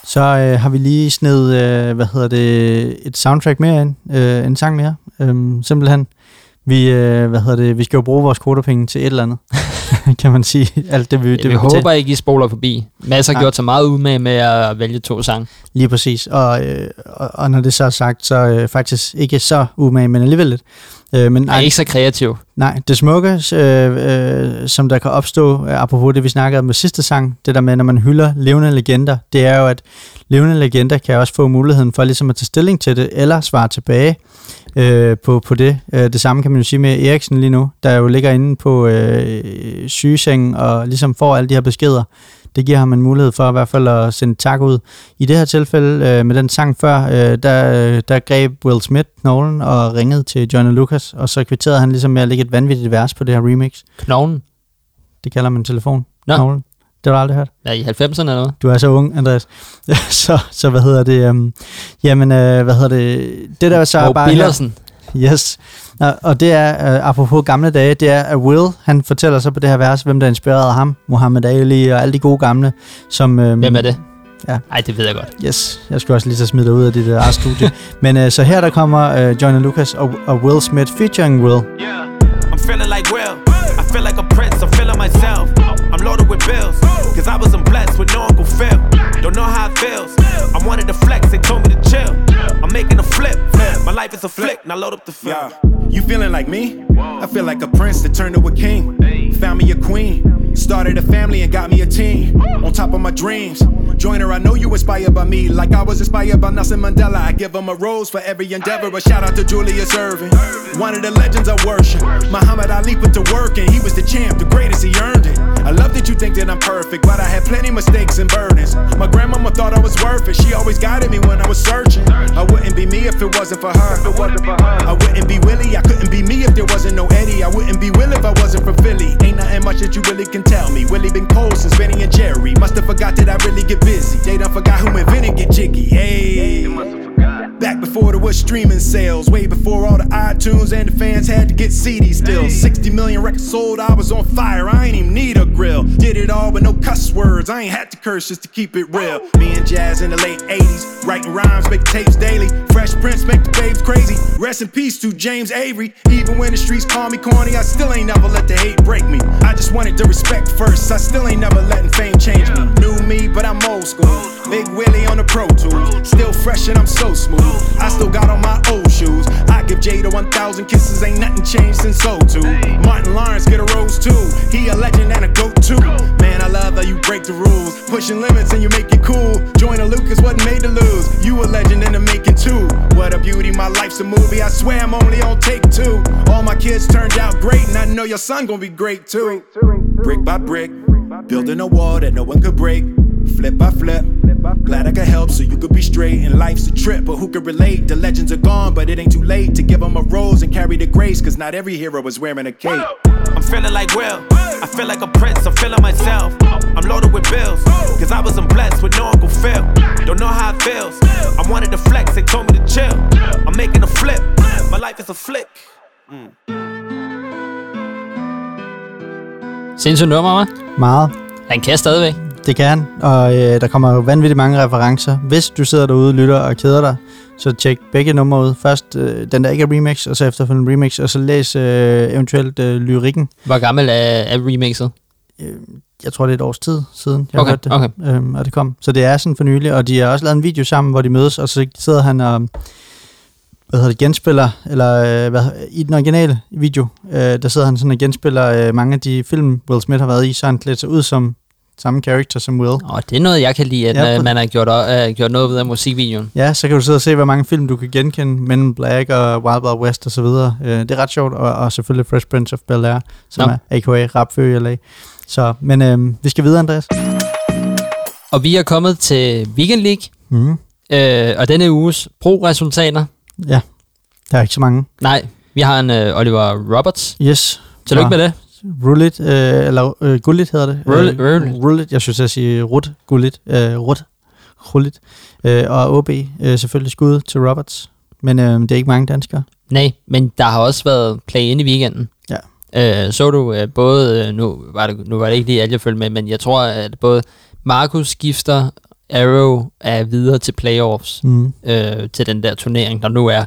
Så øh, har vi lige sned, øh, hvad hedder det, et soundtrack mere ind. Øh, en sang mere. Øhm, simpelthen. Vi, øh, hvad hedder det, vi skal jo bruge vores kodepenge til et eller andet. kan man sige. Alt det, vi, det, Det vi håber ikke, I spoler forbi. Mads har Nej. gjort sig meget umage med at vælge to sange. Lige præcis. Og, øh, og, og når det så er sagt, så øh, faktisk ikke så umage, men alligevel lidt. Øh, men nej, ikke så kreativ. nej, det smukke, øh, øh, som der kan opstå, øh, apropos det, vi snakkede om med sidste sang, det der med, når man hylder levende legender, det er jo, at levende legender kan også få muligheden for ligesom at tage stilling til det, eller svare tilbage øh, på, på det. Øh, det samme kan man jo sige med Eriksen lige nu, der jo ligger inde på øh, sygesengen og ligesom får alle de her beskeder. Det giver ham en mulighed for i hvert fald at sende tak ud. I det her tilfælde øh, med den sang før, øh, der, øh, der greb Will Smith knoglen og ringede til Johnny Lucas, og så kvitterede han ligesom med at lægge et vanvittigt vers på det her remix. Knoglen. Det kalder man telefon. Nå. Knoglen. Det har du aldrig hørt. Ja, i 90'erne eller hvad? Du er så ung, Andreas. så, så hvad hedder det? Um, jamen, øh, hvad hedder det? Det der så Og bare... Billersen. Yes. Og, det er, uh, apropos gamle dage, det er, at Will, han fortæller så på det her vers, hvem der inspirerede ham. Muhammad Ali og alle de gode gamle, som... Um, Hvem er det? Ja. Ej, det ved jeg godt. Yes, jeg skulle også lige så smide dig ud af dit uh, eget studie. Men uh, så her der kommer uh, Johnny Lucas og, og Will Smith featuring Will. Yeah, I'm feeling life is a flick, now load up the film. Yeah. You feeling like me? I feel like a prince that turned to a king. Found me a queen. Started a family and got me a team. On top of my dreams. Joiner, I know you inspired by me. Like I was inspired by Nelson Mandela. I give him a rose for every endeavor. A shout out to Julius Irving. One of the legends I worship. Muhammad Ali put to work and he was the champ, the greatest, he earned it. I love that you think that I'm perfect, but I had plenty mistakes and burdens. My grandmama thought I was worth it. She always guided me when I was searching. I wouldn't be me if it wasn't for her the behind. I wouldn't be Willie, million records sold, I was on fire, I ain't even need a grill. Did it all with no cuss words, I ain't had to curse just to keep it real. Me and Jazz in the late 80s, writing rhymes, making tapes daily. Fresh Prince make the babes crazy. Rest in peace to James Avery. Even when the streets call me corny, I still ain't never let the hate break me. I just wanted the respect first, I still ain't never letting fame change me. New me, but I'm old school. Big Willie on the Pro Tools, still fresh and I'm so smooth. I still got on my old shoes. I give Jada 1,000 kisses, ain't nothing changed since '02. Martin Lawrence get a rose too. He a legend and a goat too. Man, I love how you break the rules, pushing limits and you make it cool. Join a Lucas wasn't made to lose. You a legend in the making too. What a beauty, my life's a movie. I swear I'm only on take two. All my kids turned out great, and I know your son gonna be great too. Brick by brick, building a wall that no one could break. Flip by flip. Glad I could help so you could be straight. And life's a trip, but who could relate? The legends are gone, but it ain't too late to give them a rose and carry the grace. Cause not every hero was wearing a cape. I'm feeling like Will. I feel like a prince, I'm feeling myself. I'm loaded with bills, cause I wasn't blessed with no Uncle Phil. Don't know how it feels. I wanted to flex, they told me to chill. I'm making a flip, my life is a flick. Mm. Sindssygt nummer, hva'? Meget. Han kan stadigvæk. Det kan han, og øh, der kommer vanvittigt mange referencer. Hvis du sidder derude lytter og keder dig, så tjek begge numre ud. Først øh, den der ikke er remix, og så efterfølgende remix, og så læs øh, eventuelt øh, lyrikken. Hvor gammel er, er remixet? Øh, jeg tror, det er et års tid siden, jeg Okay, hørte det, okay. øhm, og det kom. Så det er sådan for nylig, og de har også lavet en video sammen, hvor de mødes, og så sidder han og hvad hedder det, genspiller, eller øh, hvad, i den originale video, øh, der sidder han sådan og genspiller øh, mange af de film, Will Smith har været i, så han klæder sig ud som samme character som Will. Åh, det er noget, jeg kan lide, at Ja, ja, for- man har gjort, øh, gjort noget ved af musikvideoen. Ja, så kan du sidde og se, hvor mange film du kan genkende. Men in Black og Wild Wild West og så videre. Øh, det er ret sjovt, og, og selvfølgelig Fresh Prince of Bel-Air, som Nå. er a.k.a. Rapfø i LA. Så, men øh, vi skal videre, Andreas. Og vi er kommet til Weekend League, Mm. øh, og denne uges pro-resultater. Ja, der er ikke så mange. Nej, vi har en øh, Oliver Roberts. Yes. Tillykke Ja. med det. Rullit, øh, eller øh, Gullit hedder det. Rullit, Øh, Rullit. Rullit, jeg synes, jeg siger Rut, Gullit, øh, Rut, Rullit. Øh, og OB, øh, selvfølgelig skud til Roberts. Men øh, det er ikke mange danskere. Nej, men der har også været play-in i weekenden. Ja. Øh, så du øh, både, øh, nu var, det, nu var det ikke lige alle, jeg følte med, men jeg tror, at både Markus skifter Arrow er videre til playoffs, Mm. øh, til den der turnering, der nu er,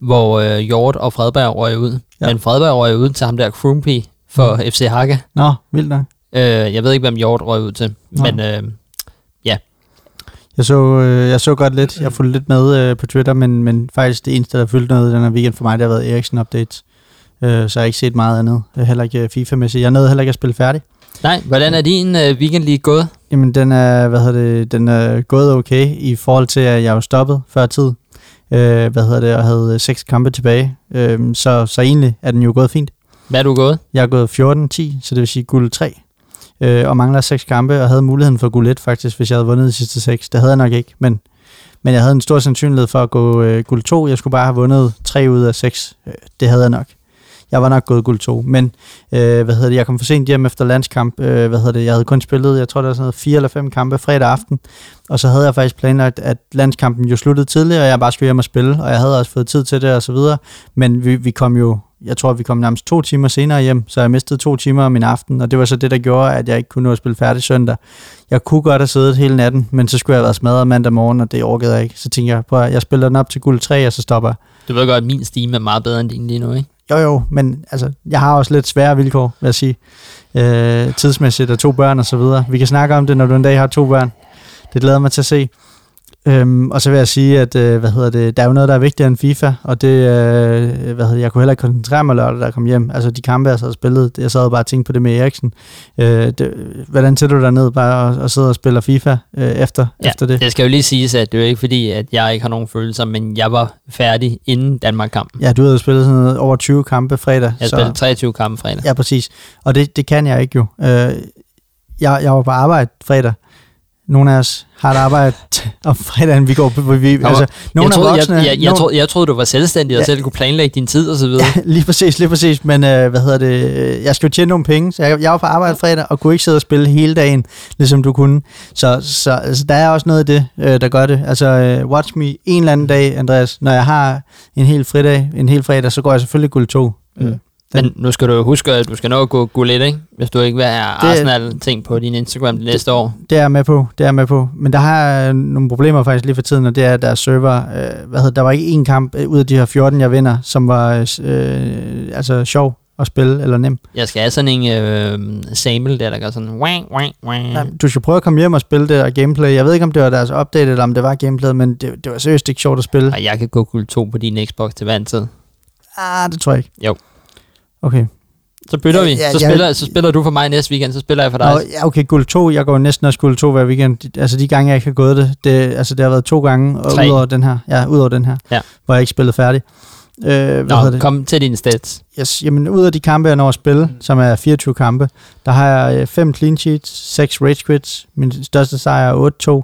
hvor øh, Hjort og Fredberg røg ud. Ja. Men Fredberg røg ud til ham der Krumpy for. FC Hakke. Nå, vildt nok. Øh, jeg ved ikke, hvem Hjort røg ud til, Nå. men øh, Jeg så, øh, jeg så godt lidt. Jeg fulgte lidt med øh, på Twitter, men, men faktisk det eneste, der fyldte noget den her weekend for mig, det har været Eriksen-updates. Øh, så jeg har ikke set meget andet. Øh, Heller ikke øh, FIFA-mæssigt. Jeg nåede heller ikke at spille færdig. nej, hvordan er din øh, weekend lige gået? Jamen, den er, hvad hedder det, den er gået okay i forhold til, at jeg var stoppet før tid. Øh, hvad hedder det, og havde seks kampe tilbage. Øh, så, så egentlig er den jo gået fint. Hvad er du gået? Jeg er gået 14-10, så det vil sige guld 3. Øh, og mangler seks kampe, og havde muligheden for guld 1 faktisk, hvis jeg havde vundet de sidste seks. Det havde jeg nok ikke, men, men jeg havde en stor sandsynlighed for at gå øh, guld 2. Jeg skulle bare have vundet 3 ud af 6. Øh, det havde jeg nok. Jeg var nok gået guld 2, men øh, hvad hedder det, jeg kom for sent hjem efter landskamp. Øh, hvad hedder det, jeg havde kun spillet, jeg tror der var sådan noget fire eller fem kampe fredag aften. Og så havde jeg faktisk planlagt, at landskampen jo sluttede tidligere, og jeg bare skulle hjem og spille, og jeg havde også fået tid til det og så videre. Men vi, vi kom jo, jeg tror, vi kom nærmest to timer senere hjem, så jeg mistede to timer om min aften, og det var så det, der gjorde, at jeg ikke kunne nå at spille færdig søndag. Jeg kunne godt have siddet hele natten, men så skulle jeg have været smadret mandag morgen, og det orkede jeg ikke. Så tænkte jeg, prøv at, jeg spiller den op til guld 3, og så stopper jeg. Du ved godt, at min stime er meget bedre end din lige nu, ikke? Jo jo, men altså, jeg har også lidt svære vilkår, vil jeg sige. Øh, tidsmæssigt og to børn og så videre. Vi kan snakke om det, når du en dag har to børn. Det glæder mig til at se. Øhm, og så vil jeg sige, at øh, hvad hedder det, der er jo noget, der er vigtigere end FIFA, og det, øh, hvad hedder jeg kunne heller ikke koncentrere mig lørdag, da jeg kom hjem. Altså de kampe, jeg sad og spillet, jeg sad bare og tænkte på det med Eriksen. Øh, det, hvordan sætter du dig ned bare og, og sidder og spiller FIFA øh, efter, Ja, efter det? det skal jo lige siges, at det er jo ikke fordi, at jeg ikke har nogen følelser, men jeg var færdig inden Danmark-kampen. Ja, du havde spillet sådan noget over 20 kampe fredag. Jeg spillede 23 kampe fredag. Ja, præcis. Og det, det kan jeg ikke jo. Øh, jeg, jeg var på arbejde fredag. Nogle af os har et arbejde om fredagen, vi går på. Vi, altså, nogle jeg, troede, er voksne. jeg, jeg, jeg, nogle- troede, jeg troede, du var selvstændig og Ja. selv kunne planlægge din tid og så videre. Ja, lige præcis, lige præcis. Men øh, hvad hedder det? øh, Jeg skal jo tjene nogle penge, så jeg, jeg var på arbejde fredag og kunne ikke sidde og spille hele dagen, ligesom du kunne. Så, så altså, der er også noget af det, øh, der gør det. Altså, øh, watch me en eller anden dag, Andreas. Når jeg har en hel fridag, en hel fredag, så går jeg selvfølgelig guld 2. Mm. Men nu skal du jo huske, at du skal nå at gå guld lidt, ikke? Hvis du ikke vil have Arsenal-ting på din Instagram det næste år. Det er jeg med på, det er jeg med på. Men der har jeg nogle problemer faktisk lige for tiden, og det er, at deres server, øh, hvad hedder, der var ikke én kamp øh, ud af de her 14, jeg vinder, som var øh, altså sjov at spille, eller nem. Jeg skal have sådan en øh, sample der, der gør sådan... Wang, wang, wang. Ja. Du skal prøve at komme hjem og spille det der gameplay. Jeg ved ikke, om det var deres update, eller om det var gameplay, men det, det var seriøst ikke sjovt at spille. Og jeg kan gå guld 2 på din Xbox til hver en tid. Ah, det tror jeg ikke. Jo. Okay. Så bytter Ja, vi. ja, Så jeg- spiller, så spiller du for mig næste weekend, så spiller jeg for dig. Nå, ja, okay, guld 2. Jeg går næsten også guld 2 hver weekend. Altså de gange, jeg ikke har gået det, det, altså, det har været to gange, og Tre. udover den her, ja, udover den her, Ja. hvor jeg ikke spillede færdig. hvad Nå, hedder det? kom til dine stats. Yes, jamen ud af de kampe, jeg når at spille, mm. som er 24 kampe, der har jeg 5 clean sheets, 6 rage quits, min største sejr er 8-2.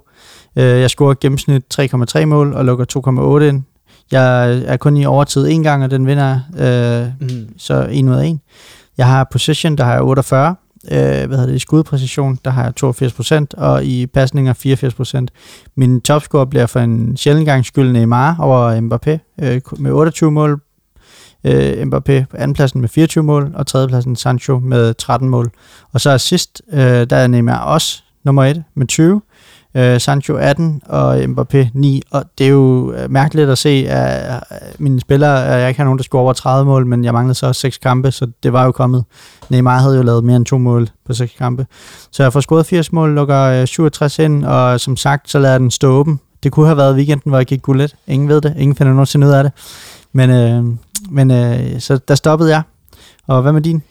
Øh, jeg scorer gennemsnit 3,3 mål og lukker 2,8 ind. Jeg er kun i overtid en gang, og den vinder øh, Mm. så 1 ud af 1. Jeg har position, der har jeg 48. Øh, hvad hedder det, i skudpræcision, der har jeg 82%, og i pasninger 84%. Min topscore bliver for en sjældent gang skyld Neymar over Mbappé øh, med 28 mål. Øh, Mbappé på andenpladsen med 24 mål, og tredjepladsen Sancho med 13 mål. Og så sidst, øh, der er Neymar også nummer 1 med 20. Øh, Sancho 18 og Mbappé 9. Og det er jo øh, mærkeligt at se, at mine spillere, at jeg ikke har nogen, der scorer over 30 mål, men jeg manglede så 6 kampe, så det var jo kommet. Neymar havde jo lavet mere end to mål på 6 kampe. Så jeg får scoret 80 mål, lukker øh, 67 ind, og som sagt, så lader jeg den stå åben. Det kunne have været weekenden, hvor jeg gik gullet. Ingen ved det. Ingen finder nogensinde ud af det. Men, øh, men øh, så der stoppede jeg. Og hvad med din?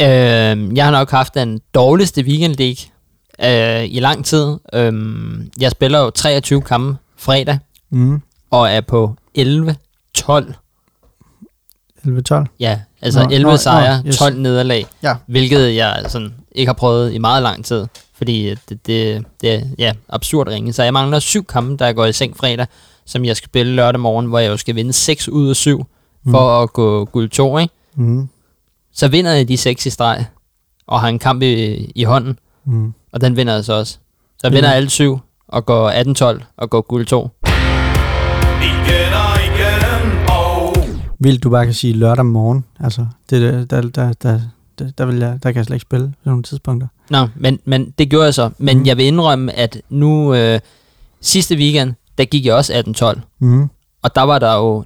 Øh, jeg har nok haft den dårligste weekend league øh, i lang tid. Øh, jeg spiller jo 23 kampe fredag, Mm. og er på 11-12. 11-12. Ja, altså Nå, 11 nå, sejre, nå, yes. 12 nederlag, Ja. hvilket jeg sådan ikke har prøvet i meget lang tid, fordi det, det, det er ja, absurd ringe. Så jeg mangler syv kampe, der går i seng fredag, som jeg skal spille lørdag morgen, hvor jeg jo skal vinde 6 ud af 7 for at gå guld 2, ikke? Mm. Så vinder jeg de 6 i streg, og har en kamp i, i hånden, Mm. Og den vinder jeg så også. Ja. vinder alle syv, og går 18-12, og går guld 2. Igen og igen, oh. Vildt, du bare kan sige lørdag morgen. Altså, det, der, der, der, der, der, der, vil jeg, der kan jeg slet ikke spille på nogle tidspunkter. Nå, men, men det gjorde jeg så. Men mm. jeg vil indrømme, at nu øh, sidste weekend, der gik jeg også 18-12. Mm. Og der var der jo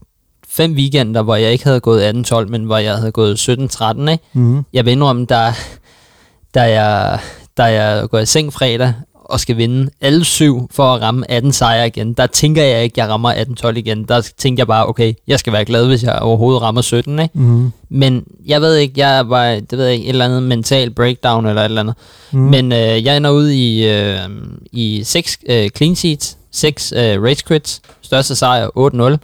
fem weekender, hvor jeg ikke havde gået 18-12, men hvor jeg havde gået 17-13, ikke? Mm. Jeg vil indrømme, der, der, jeg, der jeg går i seng fredag og skal vinde alle syv for at ramme 18 sejre igen, der tænker jeg ikke, at jeg rammer 18-12 igen. Der tænker jeg bare, okay, jeg skal være glad, hvis jeg overhovedet rammer 17, ikke? Mm. Men jeg ved ikke, jeg var, det ved jeg ikke, et eller andet mental breakdown eller et eller andet. Mm. Men øh, jeg ender ud i, øh, i 6 øh, clean sheets, 6 øh, race quits, største sejr 8-0,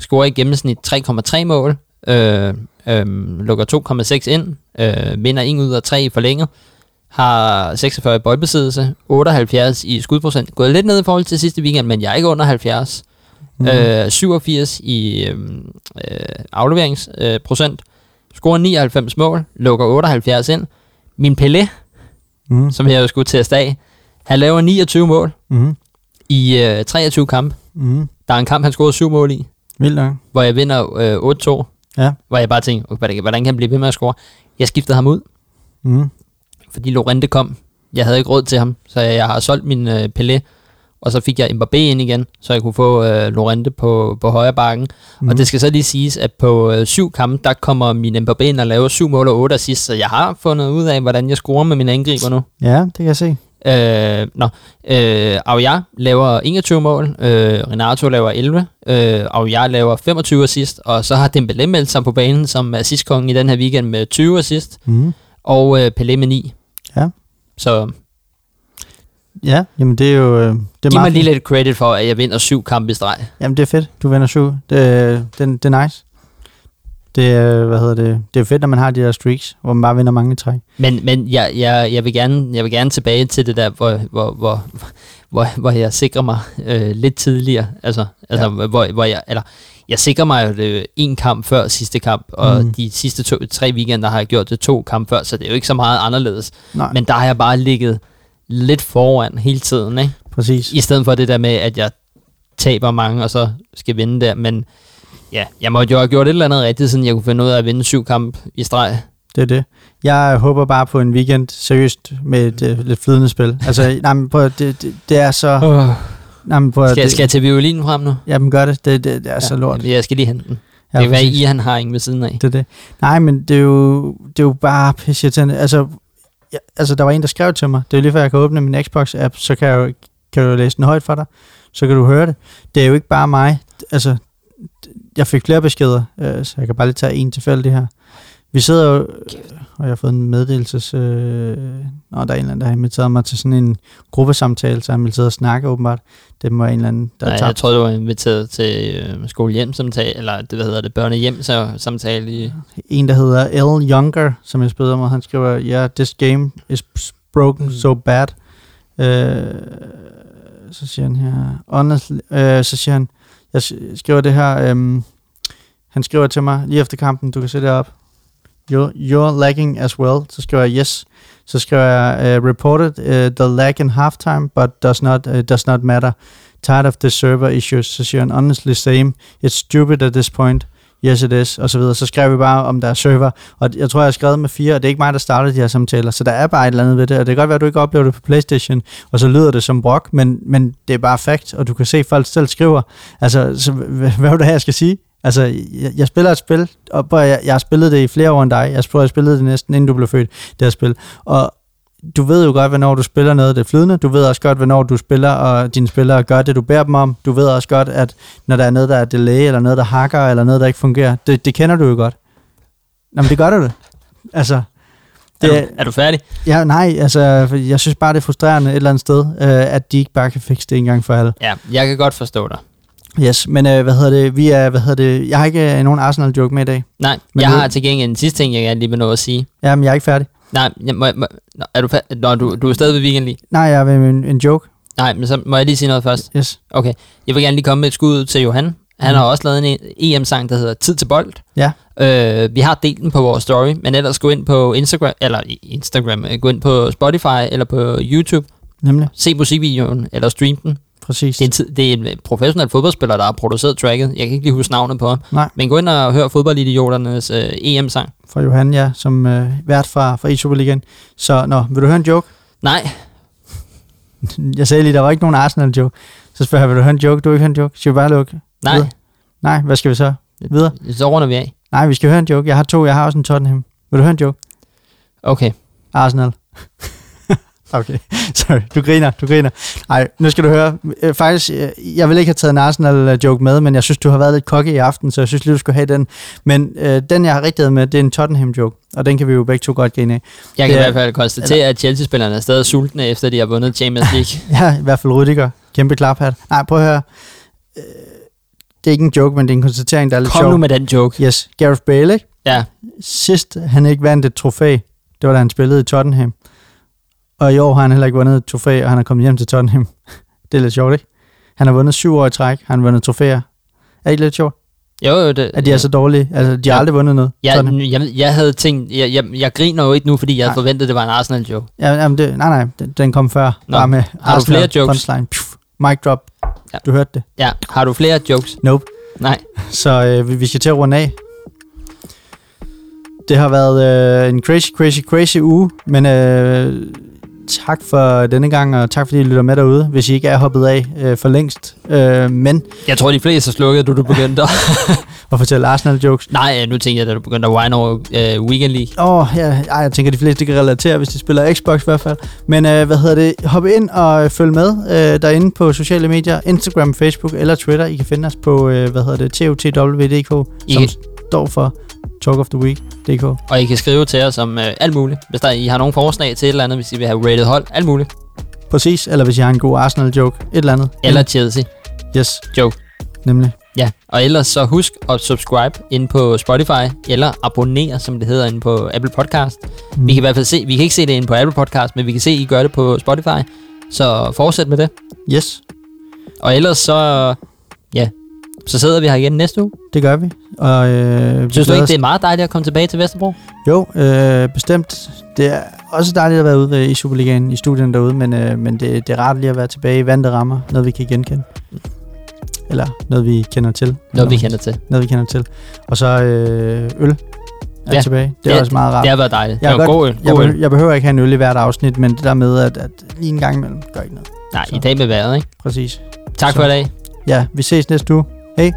scorer i gennemsnit 3,3 mål, øh, øh, lukker 2,6 ind, øh, vinder 1 ud af 3 i forlænget, har 46 i boldbesiddelse, 78 i skudprocent, gået lidt ned i forhold til sidste weekend, men jeg er ikke under 70. Mm. Øh, 87 i øh, øh, afleveringsprocent, øh, scorer 99 mål, lukker 78 ind. Min Pelé, Mm. som jeg jo skulle til at af, han laver 29 mål Mm. i øh, 23 kampe. Mm. Der er en kamp, han scorede 7 mål i, Vildt nok. hvor jeg vinder øh, 8-2. Ja. Hvor jeg bare tænkte, hvordan kan han blive ved med at score? Jeg skiftede ham ud, Mm. Fordi Lorente kom. Jeg havde ikke råd til ham, så jeg har solgt min øh, Pelé, og så fik jeg Mbappé ind igen, så jeg kunne få øh, Lorente på, på højre bakken. Mm. Og det skal så lige siges, at på øh, syv kampe, der kommer min Mbappé ind og laver syv mål og otte assist, så jeg har fundet ud af, hvordan jeg scorer med mine angriber nu. Ja, det kan jeg se. Øh, nå, øh, Aouar laver 21 mål, øh, Renato laver 11, øh, Aouar laver 25 assist, og så har Dembélé meldt sig på banen som assistkongen i den her weekend med 20 assist, Mm. og øh, Pelé med 9. Ja. Så Ja, jamen det er jo... øh, Det er giv meget mig lige lidt credit for, at jeg vinder syv kampe i streg. Jamen det er fedt. Du vinder syv. Det, det, det er nice. Det er, hvad hedder det, det er fedt, når man har de der streaks, hvor man bare vinder mange træk. Men, men jeg, jeg, jeg, vil gerne, jeg vil gerne tilbage til det der, hvor, hvor, hvor, hvor, hvor jeg sikrer mig øh, lidt tidligere. Altså, altså ja. hvor, hvor jeg, eller, jeg sikrer mig jo det en kamp før sidste kamp, og Mm. de sidste to, tre weekender har jeg gjort det to kampe før, så det er jo ikke så meget anderledes. Nej, Men der har jeg bare ligget lidt foran hele tiden, ikke? præcis. I stedet for det der med, at jeg taber mange, og så skal vinde der. Men ja, jeg måtte jo have gjort et eller andet rigtigt, siden jeg kunne finde ud af at vinde syv kampe i streg. Det er det. Jeg håber bare på en weekend, seriøst, med et uh, lidt flydende spil. Altså, nej, men prøv, det, det, det er så... Oh. Nej, men prøv, Skal, det, skal jeg tage violinen frem nu? Jamen, gør det. Det, det, det er ja, så lort. Jamen, Jeg skal lige hente den. Ja, det være, præcis. I han har en ved siden af. Det er det. Nej, men det er jo, det er jo bare pisse irriterende. Altså, ja, altså, der var en, der skrev til mig. Det er jo lige før, jeg kan åbne min Xbox-app, så kan jeg, jo, kan jeg jo læse den højt for dig. Så kan du høre det. Det er jo ikke bare mig. Altså, jeg fik flere beskeder, øh, så jeg kan bare lige tage en tilfældig her. Vi sidder jo og jeg har fået en meddelelses... Øh, nå, der er en eller anden, der har inviteret mig til sådan en gruppesamtale, så han vil sidde og snakke åbenbart. Det må en eller anden, der Nej, er jeg tabt. tror, du var inviteret til øh, skolehjem-samtale, eller det, hvad hedder det, børnehjem-samtale i... En, der hedder L. Younger, som jeg spiller med, han skriver, yeah, this game is broken Mm. so bad. Øh, så siger han her, honestly, øh, så siger han, jeg skriver det her, øh, han skriver til mig lige efter kampen, du kan se det op, you're, you're lagging as well, så skriver jeg yes, så skriver jeg, uh, reported uh, the lag in halftime, but does not, uh, does not matter, tired of the server issues, så siger han, honestly same, it's stupid at this point, yes it is, og så videre. Så skrev vi bare om der er server, og jeg tror, jeg har skrevet med fire, og det er ikke mig, der startede de her samtaler, så der er bare et eller andet ved det, og det kan godt være, at du ikke oplever det på Playstation, og så lyder det som brok, men, men det er bare fakt, og du kan se, at folk selv skriver, altså, så, hvad, hvad vil du have, jeg skal sige? Altså, jeg, jeg spiller et spil, og jeg, jeg har spillet det i flere år end dig, jeg tror, jeg spillede det næsten, inden du blev født, det her spil, og du ved jo godt, hvornår du spiller noget, det er flydende. Du ved også godt, hvornår du spiller, og dine spillere gør det, du beder dem om. Du ved også godt, at når der er noget, der er delay, eller noget, der hakker, eller noget, der ikke fungerer, det, det kender du jo godt. Nå, men det gør du det. Altså, Er, det, du, er du færdig? ja, nej, altså, jeg synes bare, det er frustrerende et eller andet sted, øh, at de ikke bare kan fikse det en gang for alle. Ja, jeg kan godt forstå dig. Yes, men øh, hvad hedder det, vi er, hvad hedder det, jeg har ikke øh, nogen Arsenal-joke med i dag. Nej, Men jeg har til gengæld en sidste ting, jeg gerne lige vil nå at sige. Jamen, jeg er ikke færdig. Nej, jeg, må, må, er du, fa- nå, du, du er stadig ved weekend lige. Nej, jeg er ved en, en joke. Nej, men så må jeg lige sige noget først. Yes. Okay, jeg vil gerne lige komme med et skud ud til Johan. Han Mhm. har også lavet en EM-sang, der hedder Tid til bold. Ja. Øh, vi har delt den på vores story, men ellers gå ind på Instagram, eller Instagram, øh, gå ind på Spotify eller på YouTube, Nemlig, se musikvideoen eller stream den. Præcis. Det er, det er en øh, professionel fodboldspiller, der har produceret tracket. Jeg kan ikke lige huske navnet på ham. Nej. Men gå ind og hør fodboldidioternes øh, EM-sang. fra Johan, ja, som øh, vært fra, fra E-Superligaen. Så, nå, vil du høre en joke? Nej, Jeg sagde lige, der var ikke nogen Arsenal-joke. Så spørger jeg, vil du høre en joke? Du vil ikke høre en joke? Skal vi bare lukke? nej, Videre. Nej, hvad skal vi så? Videre? så runder vi af. Nej, vi skal høre en joke. Jeg har to, jeg har også en Tottenham. Vil du høre en joke? Okay. Arsenal. okay, sorry. Du griner, du griner. Nej, nu skal du høre. Øh, Faktisk, øh, jeg vil ikke have taget en Arsenal-joke med, men jeg synes, du har været lidt kokke i aften, så jeg synes lige, du skulle have den. Men øh, den, jeg har rigtig med, det er en Tottenham-joke, og den kan vi jo begge to godt grine af. Jeg kan Det i er- hvert fald konstatere, at Chelsea-spillerne er stadig sultne, efter de har vundet Champions League. Ja, i hvert fald Rudiger. Kæmpe klaphat. Nej, prøv at høre. Øh, Det er ikke en joke, men det er en konstatering, der er lidt Kom sjov. nu med den joke. Yes, Gareth Bale, ikke? Ja, Sidst han ikke vandt et trofæ, det var da han spillede i Tottenham. Og i år har han heller ikke vundet et trofæ, og han er kommet hjem til Tottenham. det er lidt sjovt, ikke? Han har vundet syv år i træk, han har vundet trofæer. Er det ikke lidt sjovt, jo, jo, det, at de er så dårlige? Altså, de har Ja. aldrig vundet noget. jeg, Tottenham. jeg, jeg havde tænkt, jeg, jeg, jeg griner jo ikke nu, fordi jeg Nej. forventet, det var en Arsenal-joke. Ja, jamen det, nej, nej, den, den kom før. Nå, Bare med har du flere jokes? Punchline. Pff, mic drop. Ja. Du hørte det. Ja, har du flere jokes? Nope. Nej. Så øh, vi, vi skal til at runde af. Det har været øh, en crazy, crazy, crazy uge, men øh, tak for denne gang, og tak fordi I lytter med derude, hvis I ikke er hoppet af øh, for længst. Øh, men Jeg tror, de fleste har slukket, da du begyndte at... at fortælle Arsenal-jokes. Nej, nu tænker jeg, da du begyndte at whine over øh, Weekend League. Åh, oh, ja, ej, jeg tænker, de fleste kan relatere, hvis de spiller Xbox i hvert fald. Men øh, hvad hedder det? Hop ind og følg med øh, derinde på sociale medier, Instagram, Facebook eller Twitter. I kan finde os på, øh, hvad hedder det, TOTW.dk, I som kan- står for Talk of the Week.dk. Og I kan skrive til os om øh, alt muligt. Hvis der, I har nogle forslag til et eller andet, hvis I vil have rated hold, alt muligt. Præcis, eller hvis I har en god Arsenal-joke, et eller andet. Eller Chelsea Yes, joke. nemlig. Ja, og ellers så husk at subscribe ind på Spotify, eller abonnere, som det hedder, inde på Apple Podcast. Mm. Vi kan i hvert fald se, vi kan ikke se det inde på Apple Podcast, men vi kan se, I gør det på Spotify. Så fortsæt med det. Yes, Og ellers så, ja, så sidder vi her igen næste uge. det gør vi. Og, øh, vi Synes du ikke, os- det er meget dejligt at komme tilbage til Vesterbro? Jo, øh, bestemt. Det er også dejligt at være ude ved- i Superligaen, i studien derude, men, øh, men det, det er rart lige at være tilbage i vante rammer, noget vi kan genkende. Eller noget vi kender til. Noget vi kender til. Noget vi kender til. Og så øh, øl er Ja. tilbage. Det er Ja, også meget rart. Det har været dejligt. Jeg Det var kan god øl. jeg, øl. behøver, jeg behøver ikke have en øl i hvert afsnit, men det der med, at, at lige en gang imellem gør ikke noget. Nej, Så. i dag med vejret, ikke? Præcis. Tak Så. for i dag. Ja, vi ses næste uge. Hej.